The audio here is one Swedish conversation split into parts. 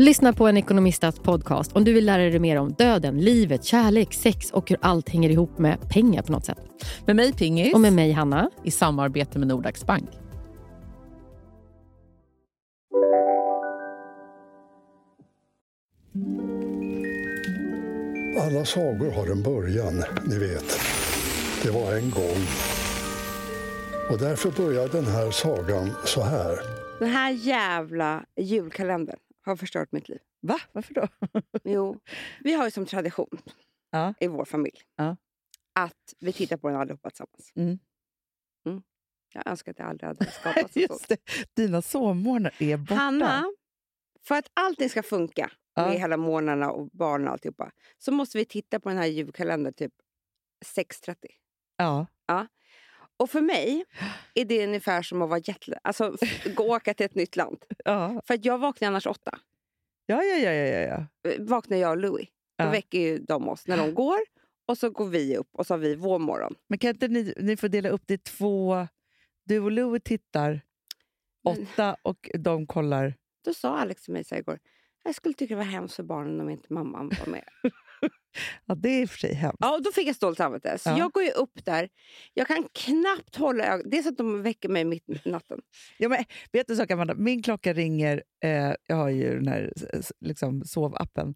Lyssna på en ekonomistats podcast om du vill lära dig mer om döden, livet, kärlek, sex och hur allt hänger ihop med pengar på något sätt. Med mig Pingis. Och med mig Hanna. I samarbete med Nordax Bank. Alla sagor har en början, ni vet. Det var en gång. Och därför börjar den här sagan så här. Den här jävla julkalendern har förstört mitt liv. Va? Varför då? Jo, vi har ju som tradition Ja. i vår familj Ja. att vi tittar på den allihopa tillsammans. Mm. Mm. Jag önskar att jag aldrig hade skapats så. Just det. Dina sovmorgnar är borta. Hanna, för att allting ska funka Ja. med hela månaderna och barnen och alltihopa så måste vi titta på den här julkalendern typ 6.30. Ja. Och för mig är det ungefär som att vara jetlag. Alltså gå och åka till ett nytt land. Ja. För att jag vaknar annars åtta. Ja, ja, ja, ja, ja. Eh, Vaknar jag och Louis. Då Ja. väcker ju de oss när de går. Och så går vi upp och så har vi vår morgon. Men kan inte ni, ni får dela upp det i två... Du och Louie tittar åtta och de kollar... Då sa Alex till mig så här igår. Jag skulle tycka det var hemskt för barnen om inte mamman var med. Ja, det är i och för sig hemskt. Ja, och då fick jag stolt samvete. Så Ja. jag går ju upp där. Jag kan knappt hålla ögonen. Det är så att de väcker mig mitt i natten. Ja, men, vet du en sak, Amanda? Min klocka ringer... Eh, jag har ju den här liksom, sovappen.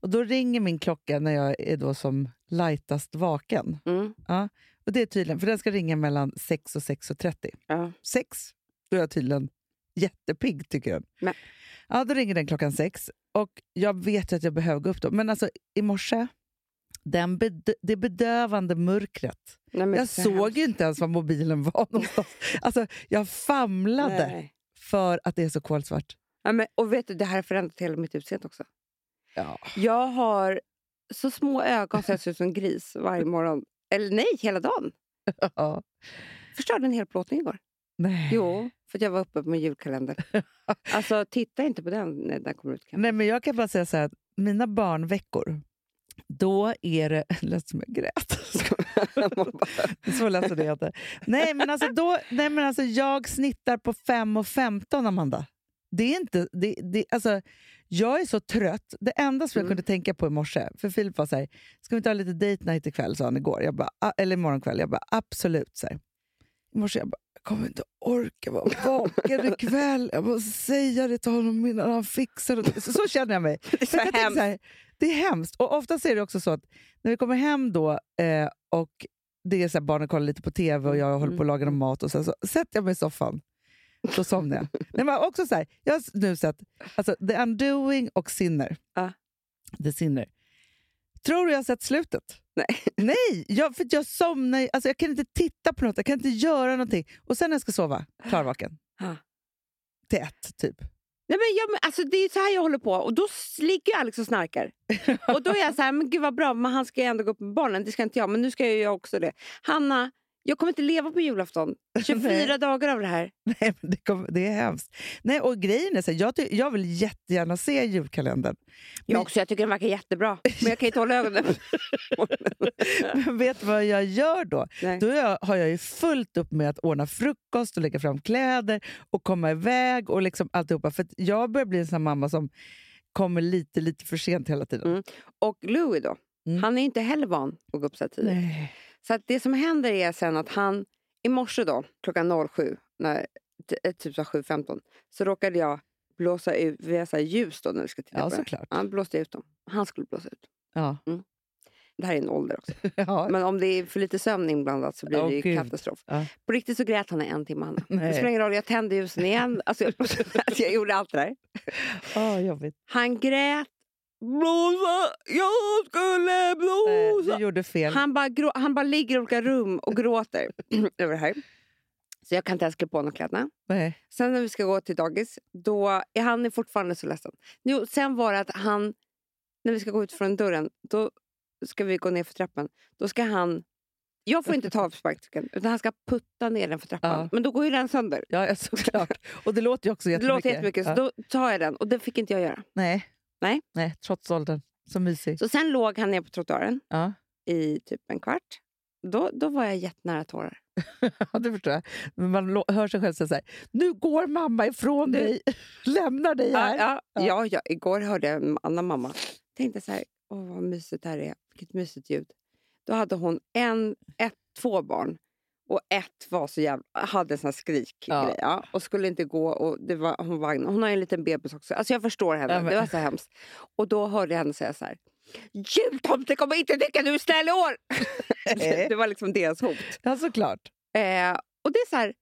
Och Då ringer min klocka när jag är då som lightast vaken. Mm. Och det är tydligen, för den ska ringa mellan 6 och 6.30. Ja. 6, då är jag tydligen jättepigg tycker den. Men- Ja, då ringer den klockan sex och jag vet att jag behöver gå upp då. Men alltså i morse, den det bedövande mörkret. Nej, Jag såg inte ens var mobilen var någonstans. Alltså, jag famlade Nej. för att det är så kolsvart. Ja, men, och vet du, det här har förändrat hela mitt utseende också. Ja. Jag har så små ögon så jag ser ut som en gris varje morgon. Eller nej, hela dagen. ja. Förstörde en hel plåtning igår. Nej. Jo, för att jag var uppe med julkalender. Alltså, titta inte på den när den kommer ut. Nej, men jag kan bara säga så här att mina barnveckor, då är det... Lät som jag grät. Så ledsen är jag inte. Nej, men alltså, då, nej, men alltså jag snittar på 5 och 15, Amanda. Det är inte... Det, det, alltså, jag är så trött. Det enda som jag Mm. kunde tänka på i morse, för Filip var så här, ska vi inte ha lite date night ikväll, sa han igår. Jag bara, "Ah," eller imorgon kväll. Jag bara, absolut. Så här. I morse jag bara, jag kommer inte orka vara vaken ikväll. Jag måste säga det till honom innan han fixar det. Så, så känner jag mig. Det är så Jag hemskt. så här, det är hemskt. Och oftast är det också så att när vi kommer hem då eh, och det är så här, barnen kollar lite på tv och jag håller på att laga mat och sen så sätter jag mig i soffan. Då somnar jag. Nej, men också så här, jag har nu sett alltså, The Undoing och Sinner. Ja. The Sinner. Tror du jag har sett slutet? Nej. Nej, jag, för jag somnar alltså Jag kan inte titta på något, jag kan inte göra någonting. Och sen när jag ska sova, klarvaken. Ja. Till ett, typ. Nej, men jag, men alltså, det är så här jag håller på. Och då ligger Alex och snarkar. och då är jag så här, men gud vad bra, men han ska ju ändå gå upp med barnen. Det ska inte jag, men nu ska jag ju jag också det. Hanna, jag kommer inte leva på julafton. 24 Nej. dagar av det här. Nej, men det, kom, det är hemskt. Nej, och grejen är så här, jag, ty- jag vill jättegärna se julkalendern. Jag Men- också, jag tycker den verkar jättebra. Men jag kan inte hålla ögonen. Men vet du vad jag gör då? Nej. Då jag, har jag ju fullt upp med att ordna frukost och lägga fram kläder och komma iväg och liksom alltihopa. För jag börjar bli en sån mamma som kommer lite, lite för sent hela tiden. Mm. Och Louis då, Mm. han är inte heller van att gå upp så här tidigt. Nej. Så att det som händer är sen att han i morse då, klockan 07, när, eh, typ så här 7.15, så råkade jag blåsa ut, vi har så ljus då när vi ska titta Ja, på det. såklart. Han blåste ut dem. Han skulle blåsa ut. Ja. Det här är en ålder också. ja. Men om det är för lite sömn inblandat så blir Åh, det ju Gud. katastrof. Ja. På riktigt så grät han i en timme. Hanna. Det spelar ingen roll, jag tände ljusen igen. Alltså, jag, jag gjorde allt det där. Ah, jobbigt. Han grät. Blåsa! Jag skulle Nej, blåsa! du gjorde fel. Han bara, grå, han bara ligger i olika rum och gråter över det här. Så jag kan inte ens klä på honom kläderna. Nej. Sen när vi ska gå till dagis, då är han fortfarande så ledsen. Jo, sen var det att han, när vi ska gå ut från dörren, då ska vi gå ner för trappen. Då ska han Jag får inte ta på sparkcykeln, utan han ska putta ner den för trappan. Ja. Men då går ju den sönder. Ja, såklart. Och det låter ju också Det jättemycket. låter jättemycket, så Ja. då tar jag den. Och det fick inte jag göra. Nej. Nej. Nej, trots åldern. Så mysig. Så sen låg han ner på trottoaren Ja. i typ en kvart. Då, då var jag jättenära tårar. Ja, det förstår jag. Men man hör sig själv säga så här, nu går mamma ifrån Du- dig, lämnar dig här. Ja, ja, Ja. ja. Ja, igår hörde jag en annan mamma. Tänkte så här, åh vad mysigt det här är. Vilket mysigt ljud. Då hade hon en, ett, två barn. Och ett var så jävla, hade en sån här skrik Ja. och skulle inte gå. Och det var, hon, vagn. hon har ju en liten bebis också. Alltså jag förstår henne. Ja, Det var så hemskt. Och då hörde jag henne säga så här. Jultomten kommer inte tycka du är snäll i år! det, det var liksom deras hot. Ja, såklart. Eh, och det är så här,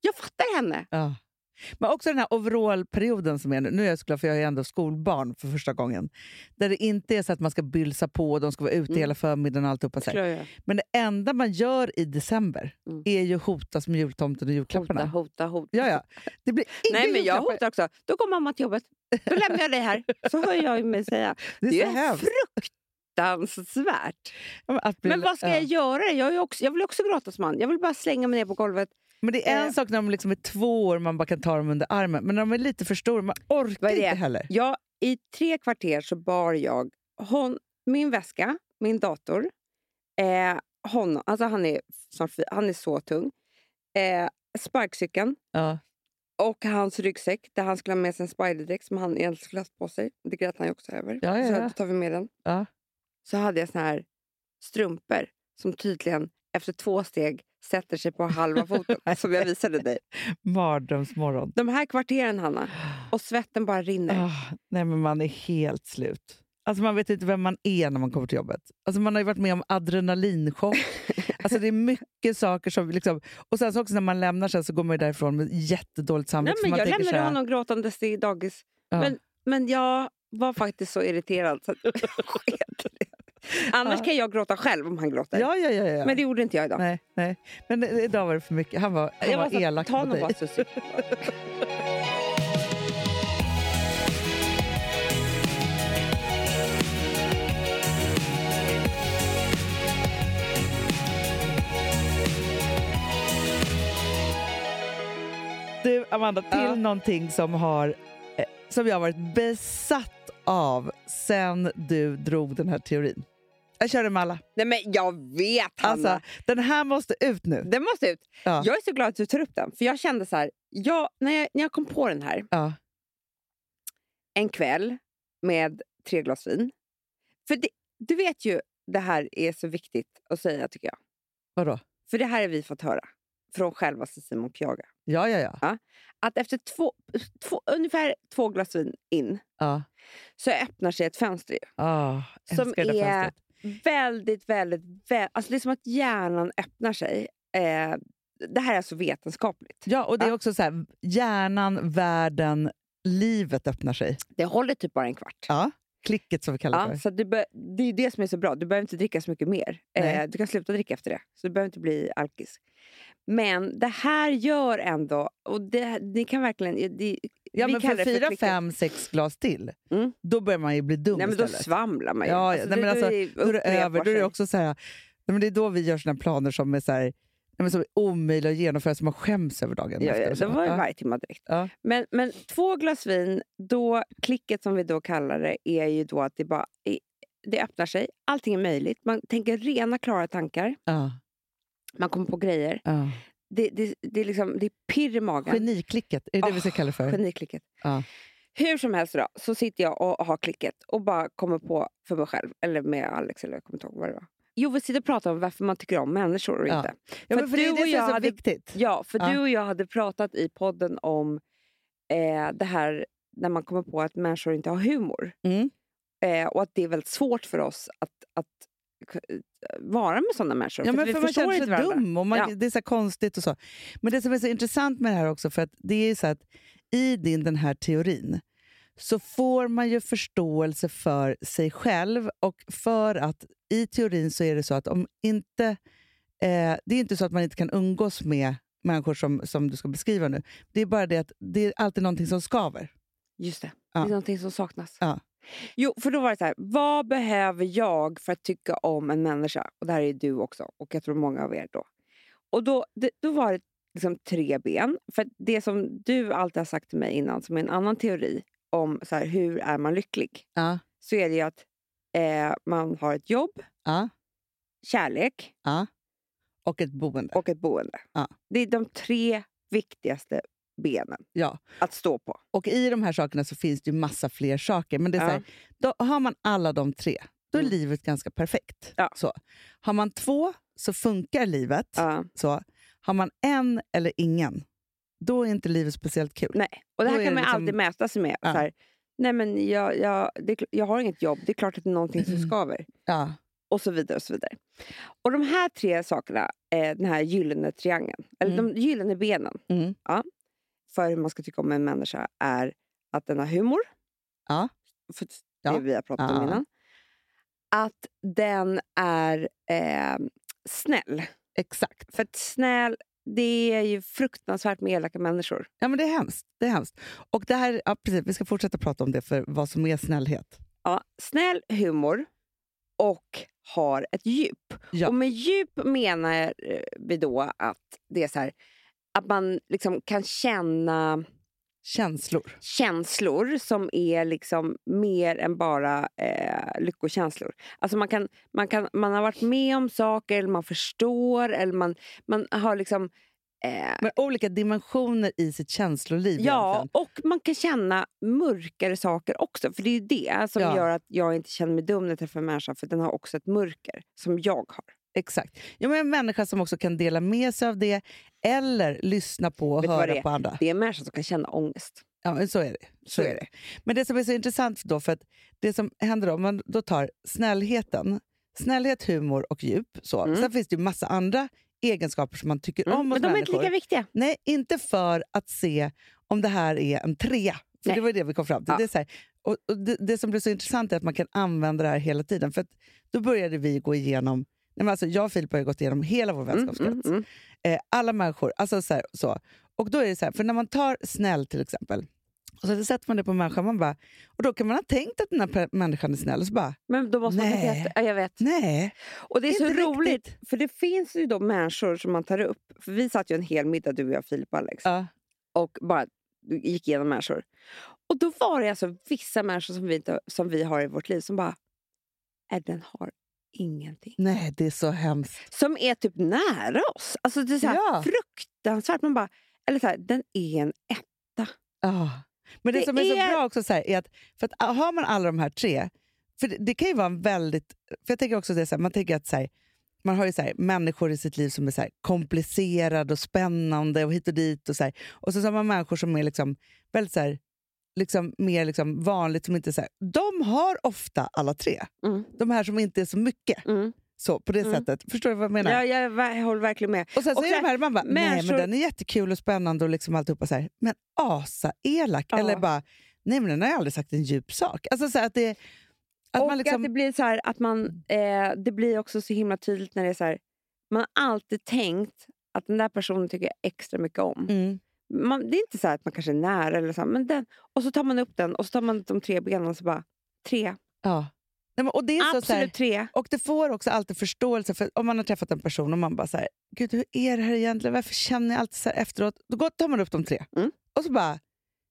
jag fattar henne. Ja. Men också den här overallperioden som är nu. Nu är jag såklart, för jag är ändå skolbarn för första gången. Där det inte är så att man ska bylsa på och de ska vara ute Mm. hela förmiddagen och alltihopa. Så här. Men det enda man gör i december Mm. är ju hotas med jultomten och julklapparna. Hota, hota, hota. Ja, ja. Det blir Nej, men jag hotar också. Då går mamma till jobbet. Då lämnar jag dig här. Så hör jag mig säga. Det är, Det så är hemskt. fruktansvärt. Ja, men bli- Men vad ska ja. jag göra? Jag, också, jag vill också gråta som man. Jag vill bara slänga mig ner på golvet. Men det är en Eh. sak när de liksom är två år man bara kan ta dem under armen. Men när de är lite för stora, man orkar inte heller. Jag, I tre kvarter så bar jag hon, min väska, min dator, eh, honom, alltså han är, snart han är så tung, eh, sparkcykeln Ja. och hans ryggsäck där han skulle ha med sig en spiderdräkt som han egentligen skulle haft på sig. Det grät han ju också över. Ja, ja, Så ja. då tar vi med den. Så hade jag såna här strumpor som tydligen efter två steg sätter sig på halva foten, som jag visade dig. Mardrömsmorgon. De här kvarteren, Hanna, och svetten bara rinner. Ah, nej, men man är helt slut. Alltså man vet inte vem man är när man kommer till jobbet. Alltså man har ju varit med om adrenalinchock. alltså det är mycket saker som... Liksom, och sen så också när man lämnar sen så går man därifrån med jättedåligt samvete. men jag lämnade här, honom gråtandes till dagis. Ja. Men, men jag var faktiskt så irriterad så att jag sket. Annars Ja. kan jag gråta själv om han gråter. Ja, ja, ja. ja. Men det gjorde inte jag idag. nej, nej. Men idag var det för mycket. Han var, han jag var, här, elak ta mot dig. bara. Du, Amanda, till Ja. någonting som, har, eh, som jag har varit besatt av sen du drog den här teorin. Jag kör med alla. Nej men jag vet Hanna. Alltså, den här måste ut nu. Den måste ut. Ja. Jag är så glad att du tar upp den. För jag kände så här, jag, när, jag, när jag kom på den här Ja. en kväll med tre glas vin. För det, du vet ju, det här är så viktigt att säga tycker jag. Vadå? För det här har vi fått höra från självaste Simon Kjaga. Ja, ja, ja. Att efter två, två, ungefär två glas vin in ja. så öppnar sig ett fönster. ju. Ah, Som är- fönstret. Väldigt, väldigt... Vä alltså det är som att hjärnan öppnar sig. Eh, det här är alltså vetenskapligt. Ja, och det är också så här, hjärnan, världen, livet öppnar sig. Det håller typ bara en kvart. Ja. Klicket som vi kallar det Ja, för. så du det är det som är så bra. Du behöver inte dricka så mycket mer. Eh, du kan sluta dricka efter det. Så du behöver inte bli alkis. Men det här gör ändå... Och det, ni kan verkligen... Det, Ja, men för fyra, fem, sex glas till, Mm. då börjar man ju bli dum Nej, men då istället. svamlar man ju. Ja, ja. Nej, men alltså, Då är det över. Då är det också så här, nej, men det är då vi gör såna planer som är, så här, nej, men som är omöjliga att genomföra, som man skäms över dagen Ja, efter. ja, det var Ja. varje timme direkt. Ja. Men, men två glas vin, då, klicket som vi då kallar det, är ju då att det bara det öppnar sig. Allting är möjligt. Man tänker rena, klara tankar. Ja, Man kommer på grejer. ja. Det, det, det, är, liksom, det är pirr i magen. Geniklicket, är det det vi ska kalla det för? Geniklicket. Ja. Hur som helst då, så sitter jag och har klicket och bara kommer på för mig själv, eller med Alex, eller jag kommer inte ihåg vad det var. Jo, vi sitter och pratar om varför man tycker om människor och Ja. inte. Ja, För du är och det som jag är så hade- viktigt. Ja, för Ja. du och jag hade pratat i podden om eh, det här när man kommer på att människor inte har humor. Mm. Eh, och att det är väldigt svårt för oss att, att vara med sådana människor. Ja, för men vi för man känner sig varandra. dum och man, Ja. det är så konstigt och så. Men det som är så intressant med det här också, för att det är så att i din den här teorin så får man ju förståelse för sig själv och för att i teorin så är det så att om inte... Eh, det är inte så att man inte kan umgås med människor som, som du ska beskriva nu. Det är bara det att det är alltid någonting som skaver. Just det, Ja. det är någonting som saknas. Ja. Jo, för då var det så här, vad behöver jag för att tycka om en människa? Och det här är du också, och jag tror många av er då. Och då, det, då var det liksom tre ben. För det som du alltid har sagt till mig innan, som är en annan teori om så här, hur är man lycklig, Ja. så är det ju att eh, man har ett jobb, Ja. kärlek Ja. Och ett boende. och ett boende. Det är de tre viktigaste benen ja. att stå på. Och i de här sakerna så finns det ju massa fler saker. Men det är så här, då har man alla de tre, då är Mm. livet ganska perfekt. Så. Har man två så funkar livet. Så. Har man en eller ingen, då är inte livet speciellt kul. Nej. Och det Då här är kan man liksom- alltid mäta sig med. Ja. Så här, Nej, men jag, jag, det, jag har inget jobb, det är klart att det är någonting som Mm. skaver. Ja. Och så vidare. Och så vidare. Och de här tre sakerna, eh, den här gyllene triangeln, eller Mm. de gyllene benen Mm. för hur man ska tycka om en människa är att den har humor. Ja. För det Ja. vi har pratat om Ja. innan. Att den är eh, snäll. Exakt. För att snäll, det är ju fruktansvärt med elaka människor. Ja, men det är hemskt. Det är hemskt. Och det här, ja, precis, vi ska fortsätta prata om det, för vad som är snällhet. Ja, snäll humor och har ett djup. Ja. Och med djup menar eh, vi då att det är så här, att man liksom kan känna Känslor. känslor som är liksom mer än bara eh, lyckokänslor. Alltså man, kan, man, kan, man har varit med om saker, eller man förstår, eller man, man har liksom... Eh, Men olika dimensioner i sitt känsloliv. ja, egentligen. och man kan känna mörkare saker också. För det är ju det som Ja. gör att jag inte känner mig dum när jag träffar en människa, för den har också ett mörker som jag har. Exakt. Ja, men en människa som också kan dela med sig av det eller lyssna på och Vet höra på andra. Det är en människa som kan känna ångest. Ja, så är det. Så är det. Men det som är så intressant då, för att det som händer då, om man då tar snällheten, snällhet, humor och djup. Så. Mm. Sen finns det ju massa andra egenskaper som man tycker Mm. om hos Men de är inte människor. lika viktiga. Nej, inte för att se om det här är en trea. För Nej. det var det vi kom fram till. Ja. Det, är så här, och, och det, det som blir så intressant är att man kan använda det här hela tiden. För då började vi gå igenom, nej men alltså jag och Filip har ju gått igenom hela vår Mm, vänskapskrets. mm, mm. Eh, alla människor. Alltså så, här, så. Och då är det så här, för när man tar snäll till exempel, och så sätter man det på en människa, man bara, och då kan man ha tänkt att den här människan är snäll och så bara, Men då måste man Nej. tänka efter. Ja, jag vet. nej. Och det är så roligt, riktigt. för det finns ju då människor som man tar upp. För Vi satt ju en hel middag, du och jag, Filip och Alex, Ja. och bara gick igenom människor. Och då var det alltså vissa människor som vi, som vi har i vårt liv som bara, den har ingenting. nej, det är så hemskt. Som är typ nära oss. Alltså det är så Ja. fruktansvärt. Man bara, eller så här, den är en etta. Ja. Men det, Det som är, så är- bra också så här, är att, för att ah, har man alla de här tre, för det, det kan ju vara en väldigt... För jag tänker också det så här, man tänker att så här, man har ju så här, människor i sitt liv som är så komplicerade och spännande och hit och dit. Och så, och så, så har man människor som är liksom väldigt så här, liksom, mer liksom vanligt. Som inte så här, de har ofta alla tre. Mm. De här som inte är så mycket. Mm. Så, på det Mm. sättet. Förstår du vad jag menar? Ja, jag, jag håller verkligen med. Och sen så Och är de här, man bara, nej men den är jättekul och spännande och liksom alltihopa så här. Men asa elak Ja. Eller bara, nej men den har jag aldrig sagt en djup sak. Alltså så att det, att och man liksom, att det blir så här, att man, eh, det blir också så himla tydligt när det är så här, man har alltid tänkt att den där personen tycker jag extra mycket om. mm, Man, det är inte så att man kanske är nära, eller så men den, och så tar man upp den och så tar man de tre benen och så bara, tre. ja. Nej, men, och det är så, så Absolut här, tre. och det får också alltid förståelse, för om man har träffat en person och man bara så här, gud hur är det här egentligen? Varför känner jag alltid så här efteråt? Då går- tar man upp de tre. Mm. Och så bara,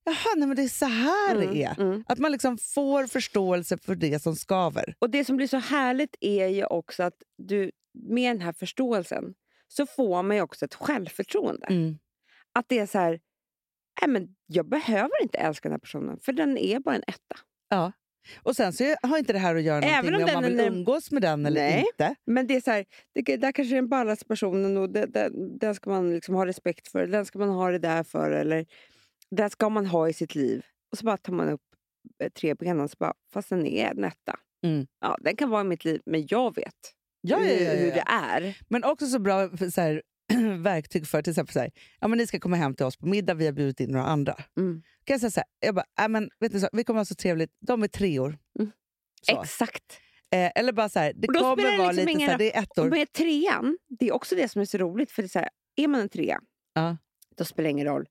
jaha, nej men det är så här Mm, det är. mm. Att man liksom får förståelse för det som skaver. Och det som blir så härligt är ju också att du, med den här förståelsen så får man ju också ett självförtroende. Mm. Att det är så här, nej men jag behöver inte älska den här personen för den är bara en etta. Ja. Och sen så har inte det här att göra Även någonting om med om man vill umgås med den eller Nej. inte. Men det är så här, det, där kanske är den ballaste personen och det, det, den ska man liksom ha respekt för. Den ska man ha det där för. Eller den ska man ha i sitt liv. Och så bara tar man upp eh, tre benen och så bara, fast den är en etta. Mm. Ja, den kan vara i mitt liv, men jag vet Ja, ja, ja, hur, det är. Men också så bra så här, verktyg för till exempel så här, ja, men ni ska komma hem till oss på middag, vi har bjudit in några andra. Mm. Kan jag säga så här, jag bara, äh, men, vet ni så, vi kommer ha så trevligt, de är treor. Mm. Så. Exakt. Eh, eller bara så här, det kommer vara liksom lite ingen så här, det är Och ettor. med trean, det är också det som är så roligt. För det är, så här, är man en trea, Ja. då spelar det ingen roll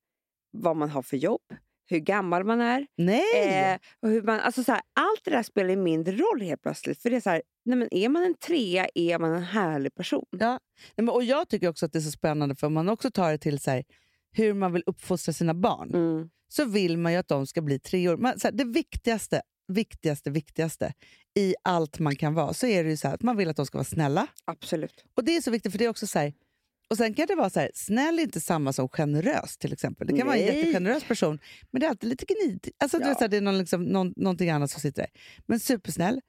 vad man har för jobb, hur gammal man är. Nej! Eh, och hur man, alltså så här, allt det där spelar mindre roll helt plötsligt. För det är så här, nej men är man en trea är man en härlig person. Ja. Nej, men, och Jag tycker också att det är så spännande, för om man också tar det till så här, hur man vill uppfostra sina barn, Mm. så vill man ju att de ska bli tre år. Man, så här, det viktigaste, viktigaste, viktigaste i allt man kan vara, så är det ju så här, att man vill att de ska vara snälla. Absolut. Och det är så viktigt, för det är också så här, och sen kan det vara så här, snäll är inte samma som generös till exempel. Det kan vara en Nej. jättegenerös person, men det är alltid lite gnid. Alltså, det är, Ja. så här, det är någon, liksom, någon, någonting annat som sitter där. Men supersnäll.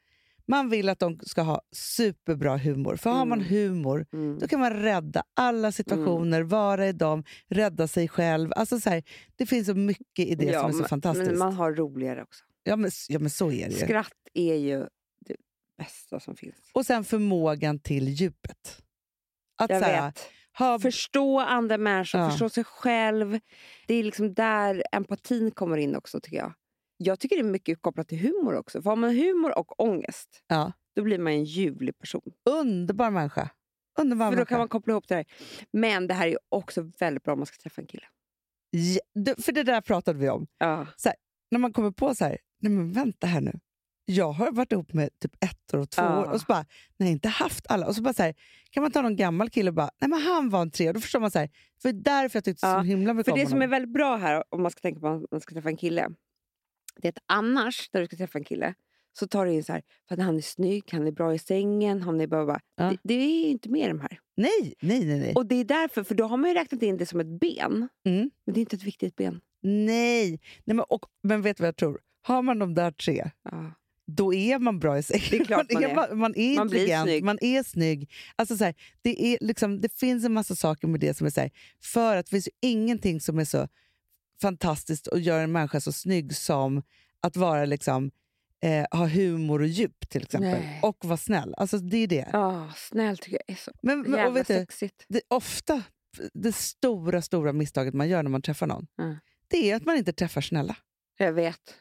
Man vill att de ska ha superbra humor. För har man Mm. humor, Mm. då kan man rädda alla situationer, vara i dem, rädda sig själv. Alltså så här, det finns så mycket i det som är så men- fantastiskt. Men man har roligare också. ja, men, ja, men så är det ju. Skratt är ju det bästa som finns. Och sen förmågan till djupet. Att Jag så här, vet. ha, Förstå andra människor, Ja. förstå sig själv. Det är liksom där empatin kommer in också tycker jag. Jag tycker det är mycket kopplat till humor också. För har man humor och ångest, ja, då blir man en ljuvlig person. underbar människa. Underbar För då människa. kan man koppla ihop det här. Men det här är också väldigt bra om man ska träffa en kille. Ja, för det där pratade vi om. Ja. När man kommer på så här, nej men vänta här nu. Jag har varit ihop med typ ett år och två Ja. år och så bara, nej inte haft alla. Och så bara så här, kan man ta någon gammal kille och bara, nej men han var en tre. Och då förstår man så här, för därför jag tyckte Ja, så himla mycket För det som är väldigt bra här, om man ska tänka på att man ska träffa en kille, det är att annars, när du ska träffa en kille, så tar du in så här, för att han är snygg, han är bra i sängen, han är bara... bara. Ja. Det, det är ju inte med de här. Nej, nej, nej. Nej. Och det är därför, för då har man ju räknat in det som ett ben, Mm. men det är inte ett viktigt ben. nej. nej men, och, men vet du vad jag tror? Har man de där tre, Ja. då är man bra i är klart man är. Man, man är Man intelligent, snygg. man är snygg. Alltså så här, det, är liksom, det finns en massa saker med det som är så här, för att det finns ju ingenting som är så fantastiskt och gör en människa så snygg som att vara liksom, eh, ha humor och djup till exempel. Nej. Och vara snäll. Alltså, det är det. Ja, snäll tycker jag är så Men, men, jävla vet du, sexigt. det, ofta, det stora, stora misstaget man gör när man träffar någon, Mm. det är att man inte träffar snälla. Jag vet.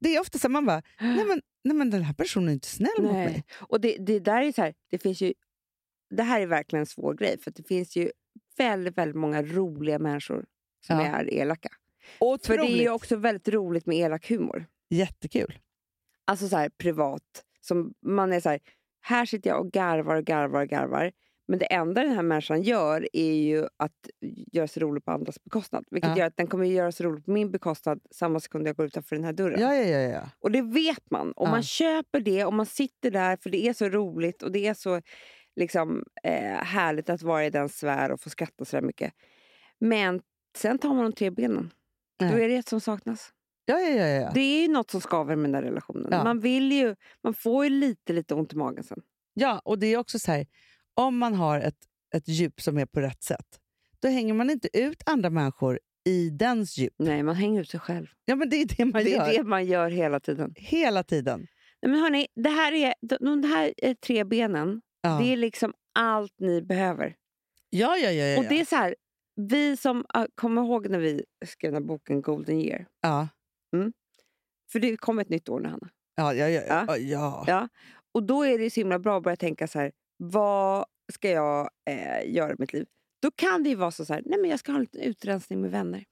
Det är ofta så man bara, nej men, nej men den här personen är inte snäll mot mig. Nej. Och det, det där är så här, det finns ju... Det här är verkligen en svår grej, för det finns ju väldigt, väldigt många roliga människor som Ja. är elaka. Otroligt. För det är ju också väldigt roligt med elak humor. Jättekul. Alltså så här privat. Som man är så här, här sitter jag och garvar och garvar och garvar. Men det enda den här människan gör är ju att göra sig rolig på andras bekostnad. Vilket Ja. gör att den kommer göra sig rolig på min bekostnad samma sekund jag går utanför den här dörren. Ja, ja, ja. ja. Och det vet man. Och Ja. man köper det och man sitter där för det är så roligt och det är så liksom, eh, härligt att vara i den sfär och få skratta så där mycket. Men sen tar man de tre benen. Då Nej. är det ett som saknas. ja, ja, ja, ja. Det är ju något som skaver med den där relationen. Ja. Man, vill ju, man får ju lite, lite ont i magen sen. ja, och det är också så här, om man har ett, ett djup som är på rätt sätt, då hänger man inte ut andra människor i dens djup. Nej, man hänger ut sig själv. Ja, men det är det man det gör. är det man gör hela tiden. Hela tiden. Nej, men hörni, det här är, de, de här är tre benen, Ja. det är liksom allt ni behöver. ja, ja, ja, ja, Och det är så här, vi som uh, kommer ihåg när vi skrev den här boken Golden year. ja. För det kommer ett nytt år nu, Hanna. Ja, ja, ja, Ja. ja. ja. Och då är det så himla bra att börja tänka så här, vad ska jag eh, göra i mitt liv? Då kan det ju vara så, så här, nej men jag ska ha en liten utrensning med vänner.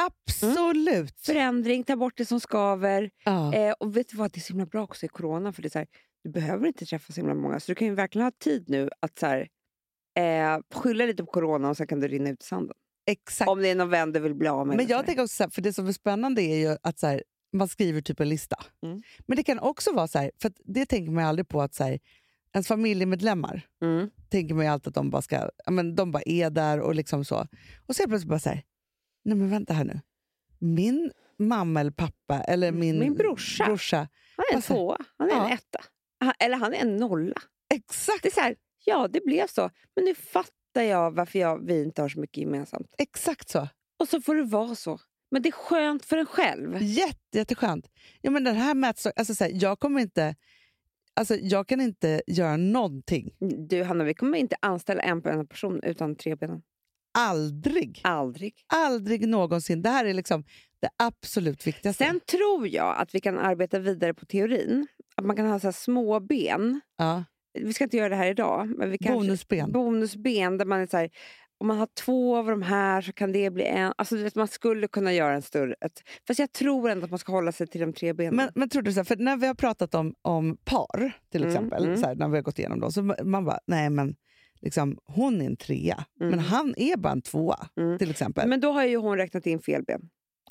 Absolut! Förändring, ta bort det som skaver. Ja. Eh, och vet du vad, det är så himla bra också i corona. För det är så här, du behöver inte träffa så himla många. Så du kan ju verkligen ha tid nu att så här, eh, skylla lite på corona och sen kan du rinna ut i sanden. Exakt. Om det är någon vän du vill bli av med. Men jag tänker också så här, för det som är spännande är ju att så här, man skriver typ en lista. Mm. Men det kan också vara så här, för det tänker man aldrig på att så här, ens familjemedlemmar Mm. tänker man ju alltid att de bara, ska, men de bara är där och liksom så. Och så helt plötsligt bara så här, nej men vänta här nu. Min mamma eller pappa eller min, Min brorsa. brorsa Han är en Alltså, tvåa, han är ja. en etta. Han, eller han är en nolla. exakt, Det är så här, ja det blev så. Men nu fattar jag varför jag, vi inte har så mycket gemensamt. exakt så. Och så får det vara så. Men det är skönt för en själv. Jätte, jätteskönt. Ja, men den här mätstock, alltså så här, jag kommer inte... Alltså, jag kan inte göra någonting. Du Hanna, vi kommer inte anställa en på en person utan tre benen. Aldrig. Aldrig. Aldrig någonsin. Det här är liksom det absolut viktigaste. Sen tror jag att vi kan arbeta vidare på teorin. Att man kan ha så små ben. ja. Vi ska inte göra det här idag. Men vi kanske, Bonusben. Bonusben där man är så här, om man har två av de här så kan det bli en. Alltså, vet, man skulle kunna göra en större... Ett, fast jag tror ändå att man ska hålla sig till de tre benen. Men, men tror du så här, för när vi har pratat om, om par, till Mm, exempel, mm. Så här, när vi har gått igenom dem, så man bara, nej men liksom, hon är en trea, Mm. men han är bara en tvåa, Mm. till exempel. Men då har ju hon räknat in fel ben.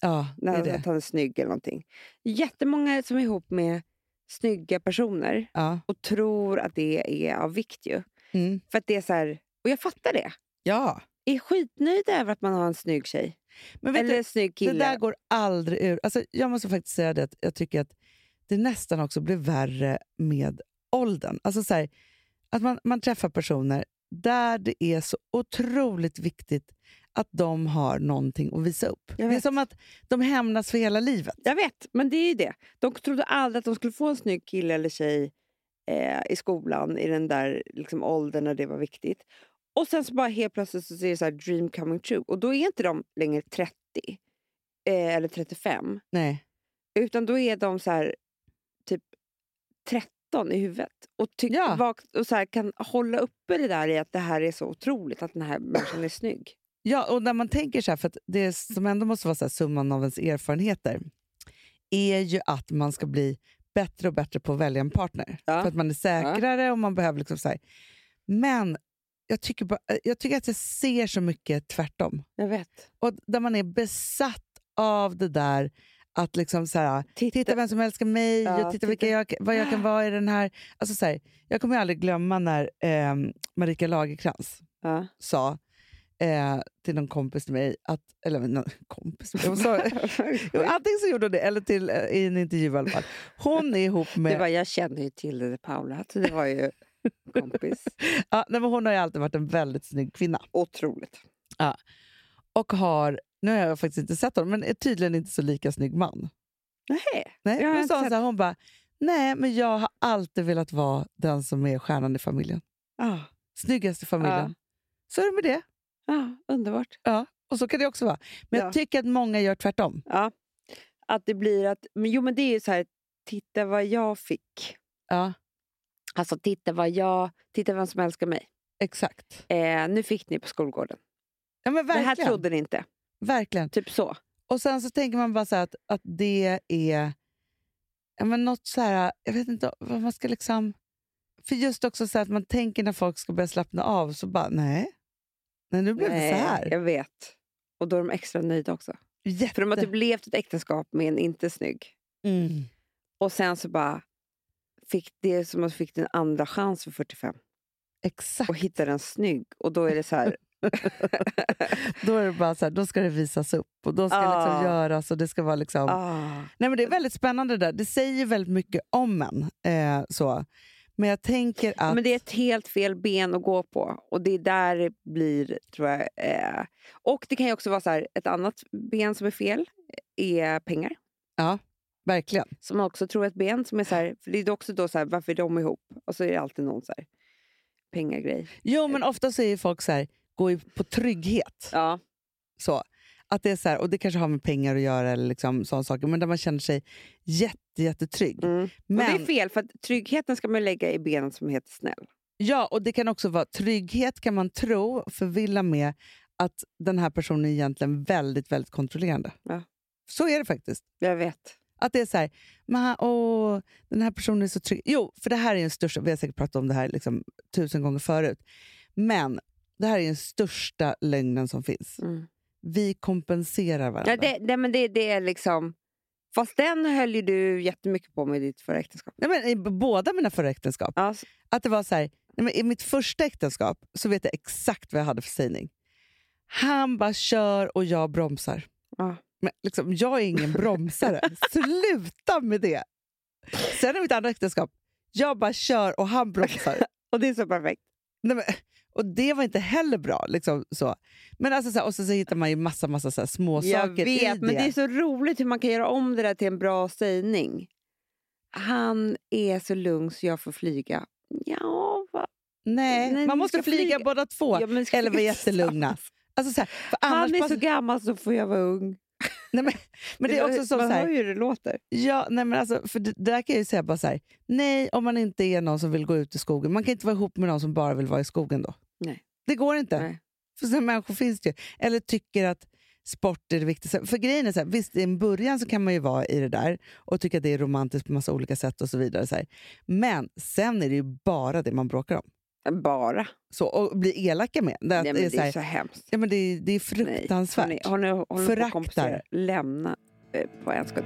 ja, det När är det. Att han är snygg eller någonting. Jättemånga som är ihop med snygga personer Ja. och tror att det är av vikt ju. Mm. För att det är så här, och jag fattar det. ja. Är skitnöjd över att man har en snygg tjej. Men vet eller du, snygg det kille. där går aldrig ur. Alltså, jag måste faktiskt säga det, att jag tycker att det nästan också blir värre med åldern. Alltså så här, att man, man träffar personer där det är så otroligt viktigt att de har någonting att visa upp. Det är som att de hämnas för hela livet. Jag vet, men det är ju det. De trodde aldrig att de skulle få en snygg kille eller tjej eh, i skolan i den där liksom, åldern när det var viktigt. Och sen så bara helt plötsligt så ser det så här dream coming true. Och då är inte de längre 30 eh, eller 35. Nej. Utan då är de så här typ 13 i huvudet. Och, tyck, Ja. och så här, kan hålla uppe det där i att det här är så otroligt att den här människan är snygg. Ja, och när man tänker så här, för att det som ändå måste vara så här, summan av ens erfarenheter, är ju att man ska bli bättre och bättre på att välja en partner. Ja. För att man är säkrare och man behöver liksom så här. Men jag tycker, bara, jag tycker att jag ser så mycket tvärtom. Jag vet. Och där man är besatt av det där att liksom så här, Titta. titta vem som älskar mig Ja, och titta, vilka titta. jag, vad jag kan vara i den här... Alltså så här jag kommer aldrig glömma när eh, Marika Lagerkrans Ja. sa eh, till någon kompis till mig, att, eller någon kompis, hon sa, antingen så gjorde hon det, eller till, eh, i en intervju i alla fall. Hon är ihop Det med... var, jag kände ju till det, Paula. Så det var ju kompis. Ja, nej, men hon har ju alltid varit en väldigt snygg kvinna. Otroligt. Och har, nu har jag faktiskt inte sett honom, men är tydligen inte så lika snygg man. Nej. Nej, Jag hon sa sett- så här, hon bara, nej men jag har alltid velat vara den som är stjärnan i familjen. Ah, Snyggast i familjen. Ja. Så är det med det. Ah, underbart. Ja, och så kan det också vara. Men Ja. jag tycker att många gör tvärtom. Ja. Att det blir att... Men, jo, men det är ju så här, titta vad jag fick. Ja, Alltså titta vad jag... Titta vem som älskar mig. exakt. Eh, nu fick ni på skolgården. Ja, men Det här verkligen. trodde ni inte. verkligen. Typ så. Och sen så tänker man bara så här att, att det är ja, men något så här, jag vet inte vad man ska liksom... För just också så att man tänker när folk ska börja slappna av, så bara nej. Nej, nu blev det så här. jag vet. Och då är de extra nöjda också. Jätte... För de har typ levt ett äktenskap med en inte snygg. mm. Och sen så bara fick det som att de fick en andra chans för 45 Exakt. och hittade en snygg. Och då är det så här... Då är det bara så här, då ska det visas upp och då ska det liksom Ah. göras och det ska vara liksom... ah. Nej, men det är väldigt spännande det där. Det säger väldigt mycket om en. Eh, så. Men jag tänker att... Men det är ett helt fel ben att gå på. Och det är där det blir, tror jag. Eh. Och det kan ju också vara så här, ett annat ben som är fel är pengar. Ja, verkligen. Som man också tror är ett ben som är så här, för det är också då så här, varför är de ihop? Och så är det alltid någon så här pengagrej. Jo, men ofta säger folk så här, gå på trygghet. Ja. Så. Att det är så här, och det kanske har med pengar att göra, eller liksom sådana saker, men där man känner sig jätte, jättetrygg. Mm. Men, Och det är fel, för att tryggheten ska man lägga i benen som heter snäll. Ja, och det kan också vara trygghet kan man tro, förvilla med att den här personen är egentligen väldigt, väldigt kontrollerande. Ja. Så är det faktiskt. Jag vet. Att det är så här, men, han- åh, den här personen är så trygg. Jo, för det här är den största, vi har säkert pratat om det här liksom, tusen gånger förut, men det här är den största lögnen som finns. Mm. Vi kompenserar varandra. Ja, det, det, men det, det är liksom... Fast den höll ju du jättemycket på med i ditt förra äktenskap. Nej, men, I båda mina förra äktenskap. Ja, Att det var så här, nej, men I mitt första äktenskap så vet jag exakt vad jag hade för sägning. Han bara kör och jag bromsar. ja. Men liksom, jag är ingen bromsare. Sluta med det! Sen i mitt andra äktenskap, jag bara kör och han bromsar. Och det är så perfekt. Nej, men, och det var inte heller bra. Liksom, så. Men alltså, så här, och så, så hittar man ju massa, massa så här, små Jag saker i vet, det. men det är så roligt hur man kan göra om det där till en bra sägning. Han är så lugn så jag får flyga. Ja, va? Nej, Nej, man måste flyga, flyga. båda två. Ja, eller vara jättelugna. Alltså, så här, Han är pass- så gammal så får jag vara ung. nej, men, men det är också så, Man så här, hör ju hur det låter. Ja, nej men alltså, för det, det där kan jag ju säga bara så här, nej om man inte är någon som vill gå ut i skogen. Man kan inte vara ihop med någon som bara vill vara i skogen då. Nej. Det går inte. Nej. För sådana människor finns det ju. Eller tycker att sport är det viktigaste. För grejen är så här, visst i en början så kan man ju vara i det där och tycka att det är romantiskt på massa olika sätt och så vidare. Så här. Men sen är det ju bara det man bråkar om. Bara. Så, och blir elaka med. Det, Nej, men är det så är här, så hemskt. ja, men det, är- det är Nej, fruktansvärt. hörni, Har ni, har ni på Föraktar. kompisar? Lämna eh, på en sekund.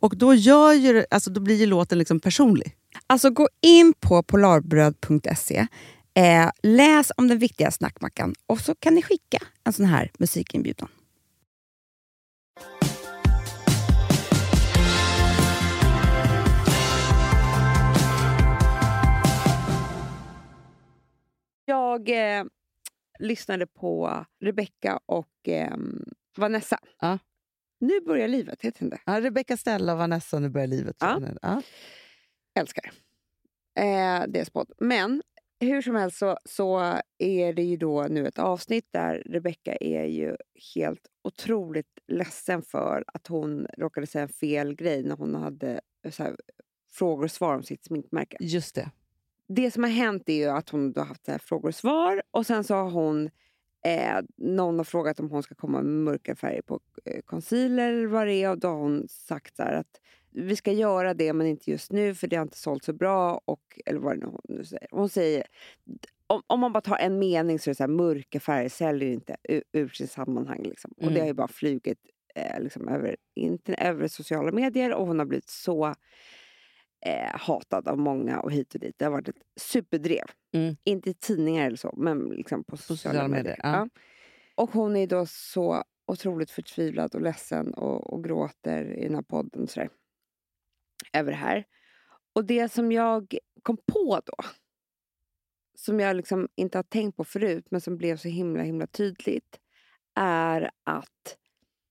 Och då, gör ju, alltså, då blir ju låten liksom personlig. Alltså gå in på polarbröd.se, eh, läs om den viktiga snackmackan och så kan ni skicka en sån här musikinbjudan. Jag eh, lyssnade på Rebecca och eh, Vanessa. Ja. Nu börjar livet, heter den det? Ja, Rebecca Stella och Vanessa, nu börjar livet. Ja. Ja. älskar eh, deras podd. Men hur som helst så, så är det ju då nu ett avsnitt där Rebecca är ju helt otroligt ledsen för att hon råkade säga fel grej när hon hade så här, frågor och svar om sitt sminkmärke. Just det. Det som har hänt är ju att hon har haft här frågor och svar och sen så har hon eh, någon har frågat om hon ska komma med mörka färger på eh, concealer eller vad det är och då har hon sagt så att vi ska göra det men inte just nu för det har inte sålt så bra. Och, eller vad det nu hon nu säger. Hon säger om, om man bara tar en mening så är det så här, mörka färger säljer inte ur, ur sin sammanhang. Liksom. Och det Mm. har ju bara flugit eh, liksom, över, över sociala medier och hon har blivit så eh, hatad av många och hit och dit. Det har varit ett superdrev. Mm. Inte i tidningar eller så, men liksom på sociala, sociala medier. medier, ja. Och hon är då så otroligt förtvivlad och ledsen och, och gråter i den här podden sådär, över det här. Och det som jag kom på då, som jag liksom inte har tänkt på förut men som blev så himla himla tydligt, är att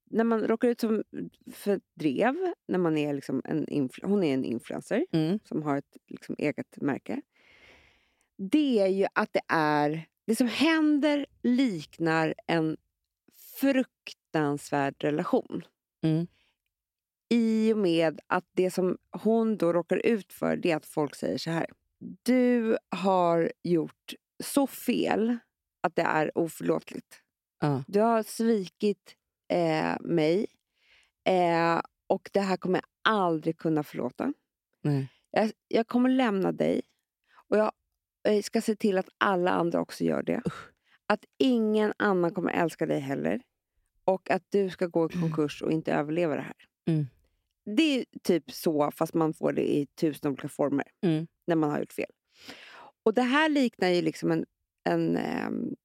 när man råkar ut som för drev, när man är liksom en influ- hon är en influencer Mm. som har ett liksom, eget märke. Det är ju att det är... Det som händer liknar en fruktansvärd relation. Mm. I och med att det som hon då råkar ut för det är att folk säger så här. Du har gjort så fel att det är oförlåtligt. Ja. Du har svikit eh, mig eh, och det här kommer jag aldrig kunna förlåta. Nej. Jag, jag kommer lämna dig och jag eh, ska se till att alla andra också gör det. Att ingen annan kommer älska dig heller. Och att du ska gå i konkurs och inte överleva det här. Mm. Det är typ så, fast man får det i tusen olika former. Mm. När man har gjort fel. Och det här liknar ju liksom en, en, ehm,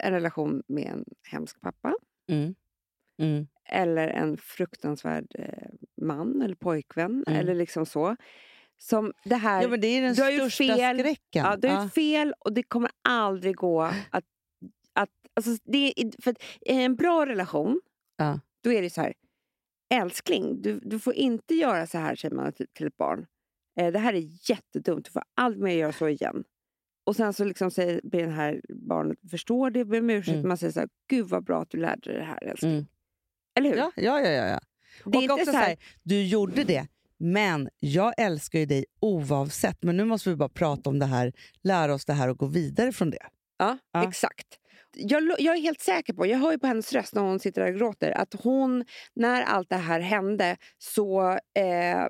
en relation med en hemsk pappa. Mm. Mm. Eller en fruktansvärd eh, man eller pojkvän. Mm. Eller liksom så. Som det här... Ja, men det är den Du har fel. skräcken. Ja, du har gjort fel och det kommer aldrig gå att... att alltså det är, för att I en bra relation, Ja. då är det så här. Älskling, du, du får inte göra så här, säger man till, till ett barn. Eh, det här är jättedumt, du får aldrig mer göra så igen. Och sen så liksom säger ber det här barnet förstår det, ber om ursäkt. Mm. Man säger så här, gud vad bra att du lärde dig det här älskling. Mm. Eller hur? Ja, ja, ja. ja, det och inte också så så här, här, du gjorde det, men jag älskar ju dig oavsett. Men nu måste vi bara prata om det här, lära oss det här och gå vidare från det. Ja, Ja. exakt. Jag, jag är helt säker på, jag hör ju på hennes röst när hon sitter där och gråter, att hon, när allt det här hände, så eh,